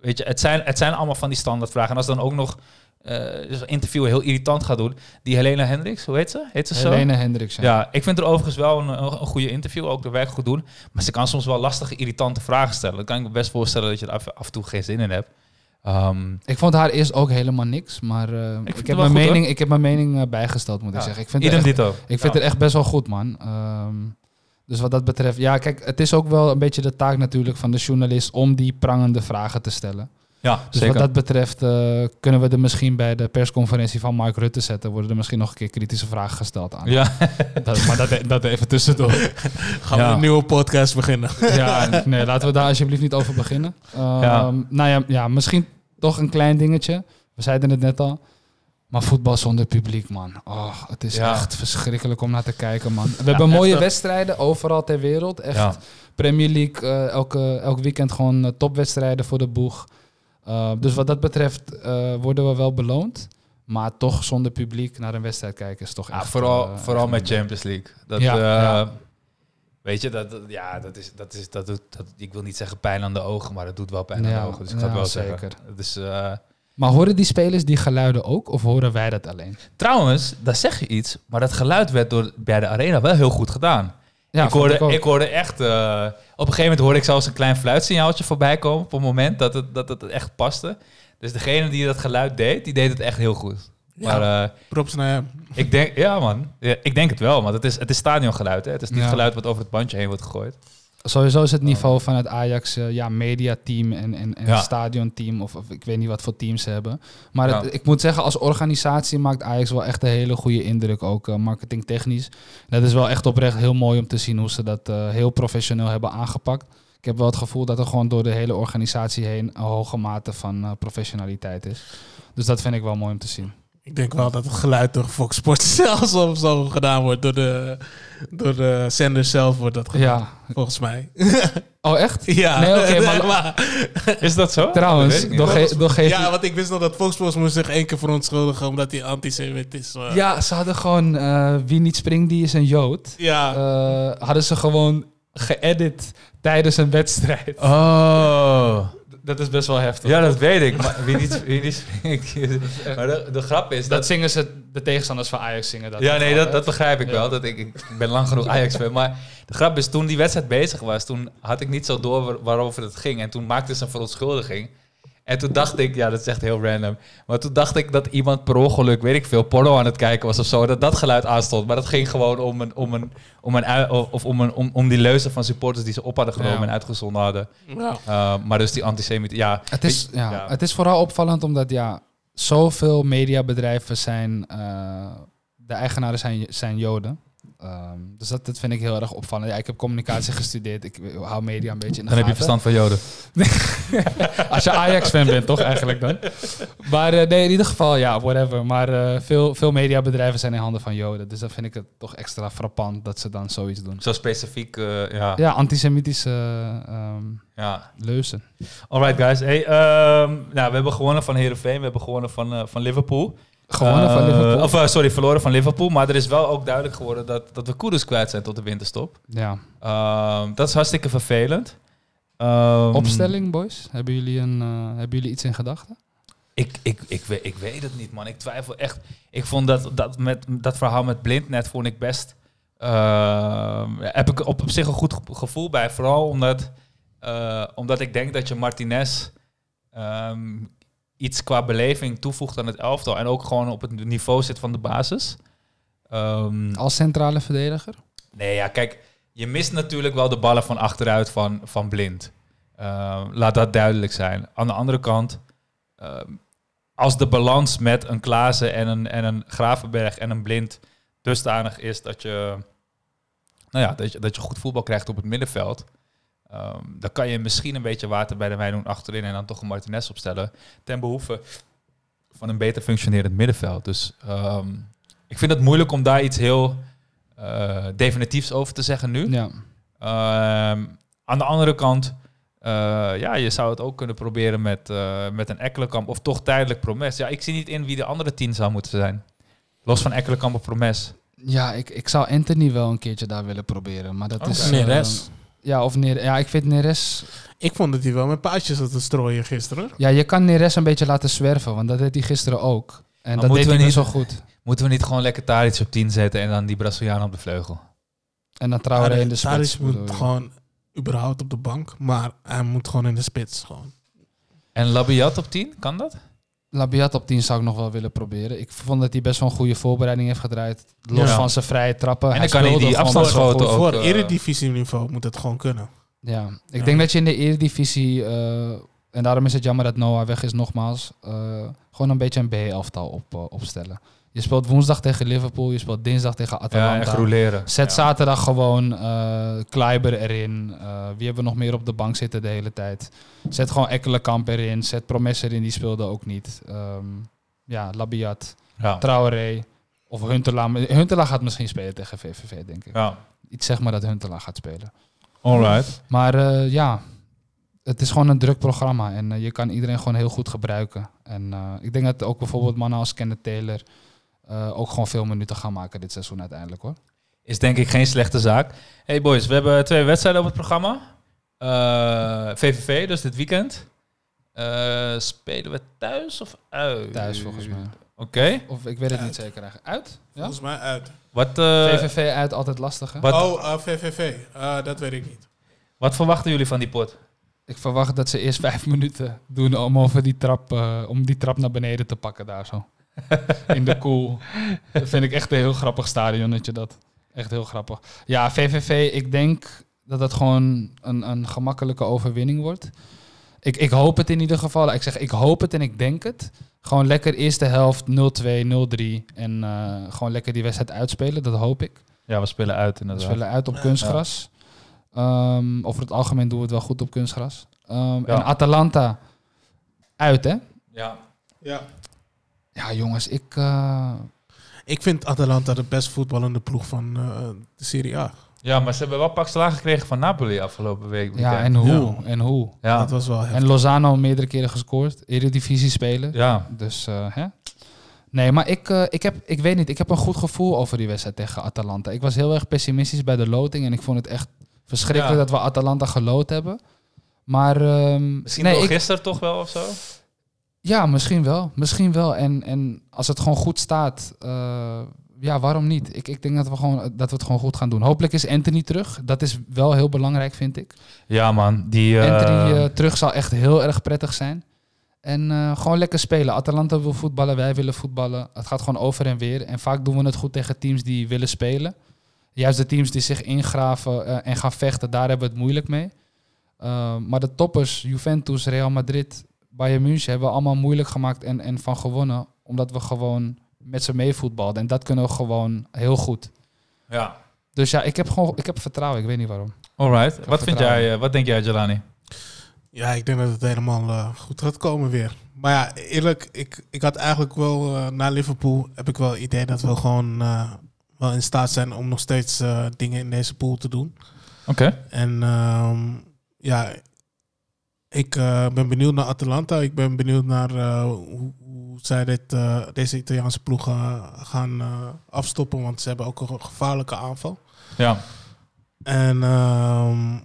A: weet je, het zijn, het zijn allemaal van die standaardvragen. En als dan ook nog eh een interview heel irritant gaat doen, die Helena Hendricks, hoe heet ze? Heet ze zo?
D: Helene Hendricks. Ja.
A: Ja, ik vind er overigens wel een, een, goede interview, ook de werk goed doen. Maar ze kan soms wel lastige, irritante vragen stellen. Dan kan ik me best voorstellen dat je er af, af en toe geen zin in hebt. Ehm,
D: Ik vond haar eerst ook helemaal niks, maar eh, ik, heb mijn
A: goed,
D: mening, ik heb mijn mening eh, bijgesteld, moet ik zeggen. Ik vind,
A: idem
D: echt,
A: dito.
D: ik vind
A: Ja.
D: het echt best wel goed, man. Ehm, dus wat dat betreft, ja, kijk, het is ook wel een beetje de taak natuurlijk van de journalist om die prangende vragen te stellen.
A: Ja,
D: Dus
A: zeker.
D: wat dat betreft eh, kunnen we er misschien bij de persconferentie van Mark Rutte zetten. Worden er misschien nog een keer kritische vragen gesteld aan.
A: Ja,
D: Dat, maar dat, dat even tussendoor.
E: Gaan
A: Ja.
E: we een nieuwe podcast beginnen.
D: ja, nee, laten we daar alsjeblieft niet over beginnen.
A: Ja.
D: Nou ja, ja, misschien toch een klein dingetje. We zeiden het net al. Maar voetbal zonder publiek, man. Oh, het is
A: Ja.
D: echt verschrikkelijk om naar te kijken, man. We hebben mooie
A: echt, eh,
D: wedstrijden overal ter wereld. Echt
A: ja.
D: Premier League, eh, elke, elk weekend gewoon eh, topwedstrijden voor de boeg. Uh, dus wat dat betreft worden we wel beloond. Maar toch zonder publiek naar een wedstrijd kijken is toch
A: Ja,
D: echt...
A: vooral, vooral
D: echt
A: met Champions League. Dat. Weet je, dat, dat- ja, dat is, dat is, dat doet, dat, ik wil niet zeggen pijn aan de ogen, maar het doet wel pijn aan de ogen. Dus ik ga het wel
D: zeker.
A: zeggen. Het is,
D: Maar horen die spelers die geluiden ook? Of horen wij dat alleen?
A: trouwens, daar zeg je iets, maar dat geluid werd door, bij de arena wel heel goed gedaan.
D: Ja,
A: ik, hoorde, ik, hoorde echt... eh, op een gegeven moment hoorde ik zelfs een klein fluitsignaaltje voorbij komen... op het moment dat het, dat het echt paste. Dus degene die dat geluid deed, die deed het echt heel goed. Maar eh,
E: Props naar hem.
A: ik denk... Ja, man. Ja, ik denk het wel, want het is, het is stadiongeluid. Hè? Het is niet
D: Ja.
A: geluid wat over het bandje heen wordt gegooid.
D: Sowieso is het niveau van het Ajax uh, ja, mediateam en, en, en
A: Ja.
D: stadionteam. Of, of ik weet niet wat voor teams ze hebben. Maar het- ik moet zeggen, als organisatie maakt Ajax wel echt een hele goede indruk. Ook uh, marketingtechnisch. Dat is wel echt oprecht heel mooi om te zien hoe ze dat uh, heel professioneel hebben aangepakt. Ik heb wel het gevoel dat er gewoon door de hele organisatie heen een hoge mate van professionaliteit is. Dus dat vind ik wel mooi om te zien.
E: Ik denk wel dat het geluid door Fox Sports zelfs of zo gedaan wordt. Door de, door de zender zelf wordt dat gedaan.
D: Ja.
E: Volgens mij.
D: Oh, echt?
E: Ja.
D: Nee, oké, maar-
A: Is dat zo?
D: Trouwens,
A: Dat
D: ge door geef
E: Ja, want ik wist nog dat Fox Sports moest zich één keer verontschuldigen omdat hij antisemit is.
D: Ja, ze hadden gewoon eh, wie niet springt, die is een Jood.
E: Ja.
D: Eh, hadden ze gewoon geëdit tijdens een wedstrijd.
A: Oh.
D: Dat is best wel heftig.
A: Ja, dat weet ik. Maar wie niet... Wie niet maar de, de grap is
D: Dat
A: dat...
D: zingen ze, de tegenstanders van Ajax zingen dat.
A: Ja, nee, dat, dat begrijp ik
D: Ja.
A: wel. Dat ik, ik ben lang genoeg Ajax-fan. Maar de grap is, toen die wedstrijd bezig was... toen had ik niet zo door waar- waarover het ging. En toen maakte ze een verontschuldiging. En toen dacht ik... Ja, dat is echt heel random. Maar toen dacht ik dat iemand per ongeluk... weet ik veel, porno aan het kijken was of zo... dat dat geluid aanstond. Maar dat ging gewoon om een... Om een om een, of om, een, om, om die leuzen van supporters die ze op hadden genomen
D: Ja.
A: en uitgezonden hadden.
E: ja.
A: Uh, maar dus die antisemiet, ja.
D: Het is, ja,
A: Ja.
D: het is vooral opvallend omdat ja, zoveel mediabedrijven zijn, eh, de eigenaren zijn, zijn Joden. Ehm, dus dat, dat vind ik heel erg opvallend. Ja, ik heb communicatie gestudeerd. Ik hou media een beetje in de
A: Dan heb je
D: gaten.
A: verstand van Joden.
D: Als je Ajax-fan bent, toch eigenlijk dan? Maar eh, nee, in ieder geval, ja, whatever. Maar eh, veel, veel mediabedrijven zijn in handen van Joden. Dus dan vind ik het toch extra frappant dat ze dan zoiets doen.
A: Zo specifiek, uh, ja. ja.
D: Antisemitische um,
A: ja.
D: leuzen.
A: Alright guys. Hey, um, nou, we hebben gewonnen van Heerenveen. We hebben gewonnen van, van Liverpool.
D: Gewonnen van Liverpool?
A: Of uh, sorry, verloren van Liverpool. Maar er is wel ook duidelijk geworden dat, dat we Koeders kwijt zijn tot de winterstop.
D: Ja.
A: Um, dat is hartstikke vervelend. Um,
D: Opstelling, boys? Hebben jullie, een, uh, hebben jullie iets in gedachten?
A: Ik, ik, ik, weet, ik weet het niet, man. Ik twijfel echt. Ik vond dat, dat, met, dat verhaal met Blind net vond ik best ehm, heb ik op, op zich een goed ge- gevoel bij. Vooral omdat, eh, omdat ik denk dat je Martinez ehm, iets qua beleving toevoegt aan het elftal. En ook gewoon op het niveau zit van de basis. Ehm,
D: Als centrale verdediger?
A: Nee, ja, kijk, je mist natuurlijk wel de ballen van achteruit van, van Blind. Uh, laat dat duidelijk zijn. Aan de andere kant, uh, als de balans met een Klaassen en een, en een Gravenberg en een Blind dusdanig is dat je, nou ja, dat je, dat je goed voetbal krijgt op het middenveld, um, dan kan je misschien een beetje water bij de wijn doen achterin en dan toch een Martinez opstellen ten behoeve van een beter functionerend middenveld. Dus um, ik vind het moeilijk om daar iets heel uh, definitiefs over te zeggen nu.
D: Ja.
A: Uh, aan de andere kant, uh, ja, je zou het ook kunnen proberen met, uh, met een Ekkelenkamp of toch tijdelijk Promes. Ja, ik zie niet in wie de andere tien zou moeten zijn. Los van Ekkelenkamp of Promes.
D: Ja, ik, ik zou Anthony wel een keertje daar willen proberen. Maar dat
E: okay.
D: is...
E: Neres.
D: Ja, of Neres. Ja, ik vind Neres...
E: Ik vond dat hij wel met paadjes had te strooien gisteren.
D: Ja, je kan Neres een beetje laten zwerven, want dat deed hij gisteren ook. En maar dat deed hij niet zo goed.
A: Moeten we niet gewoon lekker Tadic op 10 zetten en dan die Braziliaan op de vleugel?
D: En dan trouwens in de spits.
E: Tadic moet gewoon überhaupt op de bank, maar hij moet gewoon in de spits gewoon.
A: En Labiat op 10, kan dat?
D: Labiat op 10 zou ik nog wel willen proberen. Ik vond dat hij best wel een goede voorbereiding heeft gedraaid. Los
A: Ja.
D: van zijn vrije trappen.
A: En dan kan hij die afstandsschoten
E: Voor,
A: ook...
E: voor
A: eh,
E: eredivisieniveau moet het gewoon kunnen.
D: Ja, ik
E: Ja.
D: denk dat je in de Eredivisie... eh, en daarom is het jammer dat Noah weg is nogmaals. eh, gewoon een beetje een B-elftal op, opstellen. Je speelt woensdag tegen Liverpool. Je speelt dinsdag tegen
A: ja,
D: Atalanta.
A: en groeleren.
D: Zet
A: Ja.
D: zaterdag gewoon Kleiber erin. Eh, wie hebben we nog meer op de bank zitten de hele tijd? Zet gewoon Ekkelenkamp erin. Zet Promes erin, die speelde ook niet. Ehm, ja, Labiat,
A: Ja.
D: Traoré of Huntelaar. Huntelaar gaat misschien spelen tegen VVV, denk ik.
A: ja.
D: Iets zeg maar dat Huntelaar gaat spelen.
A: Alright.
D: Maar eh, ja, het is gewoon een druk programma. En je kan iedereen gewoon heel goed gebruiken. En ik denk dat ook bijvoorbeeld mannen als Kenneth Taylor... eh, ook gewoon veel minuten gaan maken dit seizoen uiteindelijk hoor.
A: Is denk ik geen slechte zaak. Hey boys, we hebben twee wedstrijden op het programma. Eh, VVV, dus dit weekend. Eh, spelen we thuis of uit?
D: Thuis volgens mij.
A: Oké.
D: Of ik weet het
E: Uit.
D: niet zeker eigenlijk. Uit? Ja?
E: Volgens mij uit.
A: Wat, eh,
D: VVV uit altijd lastig hè?
A: wat,
E: Oh, eh, VVV. Eh, dat weet ik niet.
A: wat verwachten jullie van die pot?
D: Ik verwacht dat ze eerst vijf minuten doen om over die trap, eh, om die trap naar beneden te pakken daar zo. In de koel. Dat vind ik echt een heel grappig stadionnetje dat. Echt heel grappig. Ja, VVV, ik denk dat het gewoon een, een gemakkelijke overwinning wordt. Ik, ik hoop het in ieder geval. Ik zeg, ik hoop het en ik denk het. Gewoon lekker eerste helft 0-2, 0-3. En eh, gewoon lekker die wedstrijd uitspelen, dat hoop ik.
A: Ja, we spelen uit
D: We
A: inderdaad.
D: spelen uit op kunstgras. Ehm, over het algemeen doen we het wel goed op kunstgras. Ehm, En Atalanta uit, hè?
A: Ja.
E: Ja.
D: Ja, jongens, ik... eh,
E: Ik vind Atalanta de best voetballende ploeg van eh, de Serie A.
A: ja, maar ze hebben wel pak slaag gekregen van Napoli afgelopen week.
D: ja, en hoe? En hoe?
A: Ja.
E: Dat was wel heftig.
D: En Lozano meerdere keren gescoord. Eredivisie spelen.
A: ja.
D: Dus, eh, hè? Nee, maar ik, eh, ik heb, ik weet niet, ik heb een goed gevoel over die wedstrijd tegen Atalanta. Ik was heel erg pessimistisch bij de loting en ik vond het echt verschrikkelijk
A: Ja.
D: dat we Atalanta geloot hebben. Maar ehm,
A: Misschien
D: nee, ik,
A: gisteren toch wel of zo?
D: Ja, misschien wel. Misschien wel. En, en als het gewoon goed staat, eh, ja, waarom niet? Ik, ik denk dat we, gewoon, dat we het gewoon goed gaan doen. Hopelijk is Anthony terug. Dat is wel heel belangrijk, vind ik.
A: Ja man, die... eh,
D: Anthony eh, terug zal echt heel erg prettig zijn. En gewoon lekker spelen. Atalanta wil voetballen, wij willen voetballen. Het gaat gewoon over en weer. En vaak doen we het goed tegen teams die willen spelen. Juist de teams die zich ingraven en gaan vechten, daar hebben we het moeilijk mee. Maar de toppers, Juventus, Real Madrid, Bayern München, hebben we allemaal moeilijk gemaakt en, en van gewonnen. Omdat we gewoon met ze meevoetbalden. En dat kunnen we gewoon heel goed.
A: ja.
D: Dus ja, ik heb gewoon ik heb vertrouwen. Ik weet niet waarom.
A: Alright. Wat, vind jij, eh, wat denk jij, Jelani?
E: Ja, ik denk dat het helemaal eh, goed gaat komen weer. Maar ja, eerlijk, ik, ik had eigenlijk wel eh, na Liverpool heb ik wel het idee dat we gewoon eh, wel in staat zijn om nog steeds eh, dingen in deze pool te doen.
A: Oké.
E: En ehm, ja, ik eh, ben benieuwd naar Atalanta. Ik ben benieuwd naar eh, hoe, hoe zij dit, eh, deze Italiaanse ploeg eh, gaan eh, afstoppen. Want ze hebben ook een gevaarlijke aanval.
A: Ja.
E: En ehm,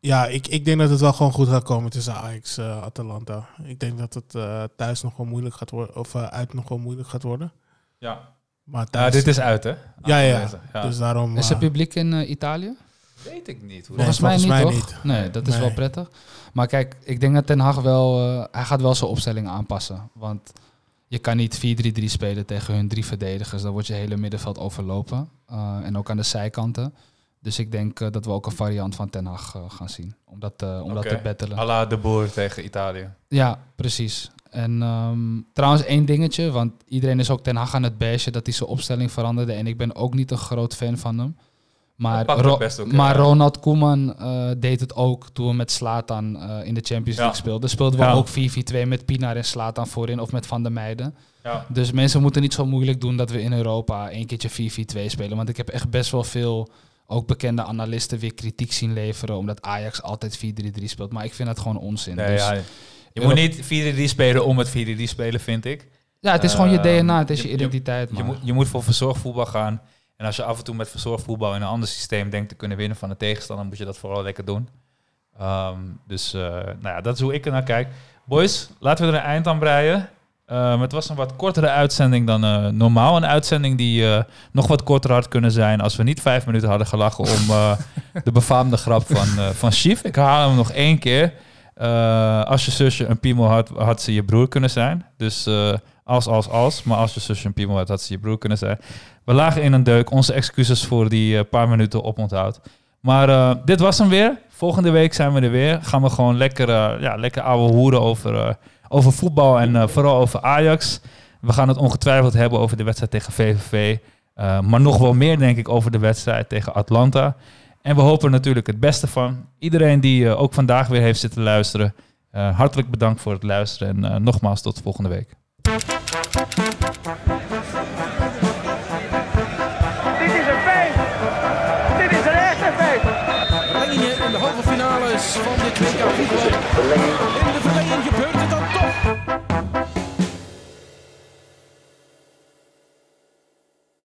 E: ja, ik, ik denk dat het wel gewoon goed gaat komen tussen Ajax en Atalanta. Ik denk dat het eh, thuis nog wel moeilijk gaat worden, of eh, uit nog wel moeilijk gaat worden.
A: Ja.
E: Maar thuis-
A: dit is uit, hè?
E: Ja, ja.
A: Ja.
E: Dus daarom...
D: Is er publiek in Italië?
A: Weet ik niet. Hoe
E: Nee,
D: Volgens mij niet,
E: mij
D: toch?
E: niet.
D: Nee, dat is
E: Nee.
D: wel prettig. Maar kijk, ik denk dat Ten Hag wel... eh, hij gaat wel zijn opstelling aanpassen. Want je kan niet 4-3-3 spelen tegen hun drie verdedigers. Dan wordt je hele middenveld overlopen. Eh, en ook aan de zijkanten. Dus ik denk eh, dat we ook een variant van Ten Hag gaan zien. Om dat, eh, om dat
A: Oké.
D: te battelen.
A: à la de Boer tegen Italië.
D: Ja, precies. En ehm, trouwens één dingetje, want iedereen is ook Ten Hag aan het bashen dat hij zijn opstelling veranderde. En ik ben ook niet een groot fan van hem. Maar, Ro-
A: ook,
D: maar
A: ja.
D: Ronald Koeman eh, deed het ook toen we met Slatan eh, in de Champions
A: Ja.
D: League speelden. Speelden we
A: Ja.
D: ook 4-4-2 met Pinar en Slatan voorin of met Van der Meijden.
A: Ja.
D: Dus mensen moeten niet zo moeilijk doen dat we in Europa een keertje 4-4-2 spelen. Want ik heb echt best wel veel, ook bekende analisten, weer kritiek zien leveren. Omdat Ajax altijd 4-3-3 speelt. Maar ik vind dat gewoon onzin.
A: Nee,
D: Dus-
A: ja, je moet niet 4-3 spelen om het 4-3 spelen, vind ik.
D: Ja, het is gewoon je
A: Ehm,
D: DNA, het is je, identiteit.
A: Je
D: man.
A: moet, je moet voor verzorgd voetbal gaan. En als je af en toe met verzorgd voetbal in een ander systeem denkt te kunnen winnen van de tegenstander, moet je dat vooral lekker doen. Ehm, dus eh, nou ja, dat is hoe ik er naar kijk. Boys, laten we er een eind aan breien. Ehm, het was een wat kortere uitzending dan eh, normaal. Een uitzending die eh, nog wat korter had kunnen zijn als we niet vijf minuten hadden gelachen om de befaamde grap van, van Chief. Ik haal hem nog één keer. Als je zusje een piemel had, had ze je broer kunnen zijn. Dus als, als, als. Maar als je zusje een piemel had, had ze je broer kunnen zijn. We lagen in een deuk. Onze excuses voor die eh, paar minuten oponthoud. Maar eh, dit was hem weer. Volgende week zijn we er weer. Gaan we gewoon lekker, eh, ja, lekker ouwe hoeren over, over voetbal en vooral over Ajax. We gaan het ongetwijfeld hebben over de wedstrijd tegen VVV. maar nog wel meer denk ik over de wedstrijd tegen Atlanta. En we hopen er natuurlijk het beste van. Iedereen die ook vandaag weer heeft zitten luisteren. hartelijk bedankt voor het luisteren. En nogmaals tot volgende week.
B: Dit is een feit. Dit is een echte feit.
C: Oranje in de halve finales van dit WK voetbal.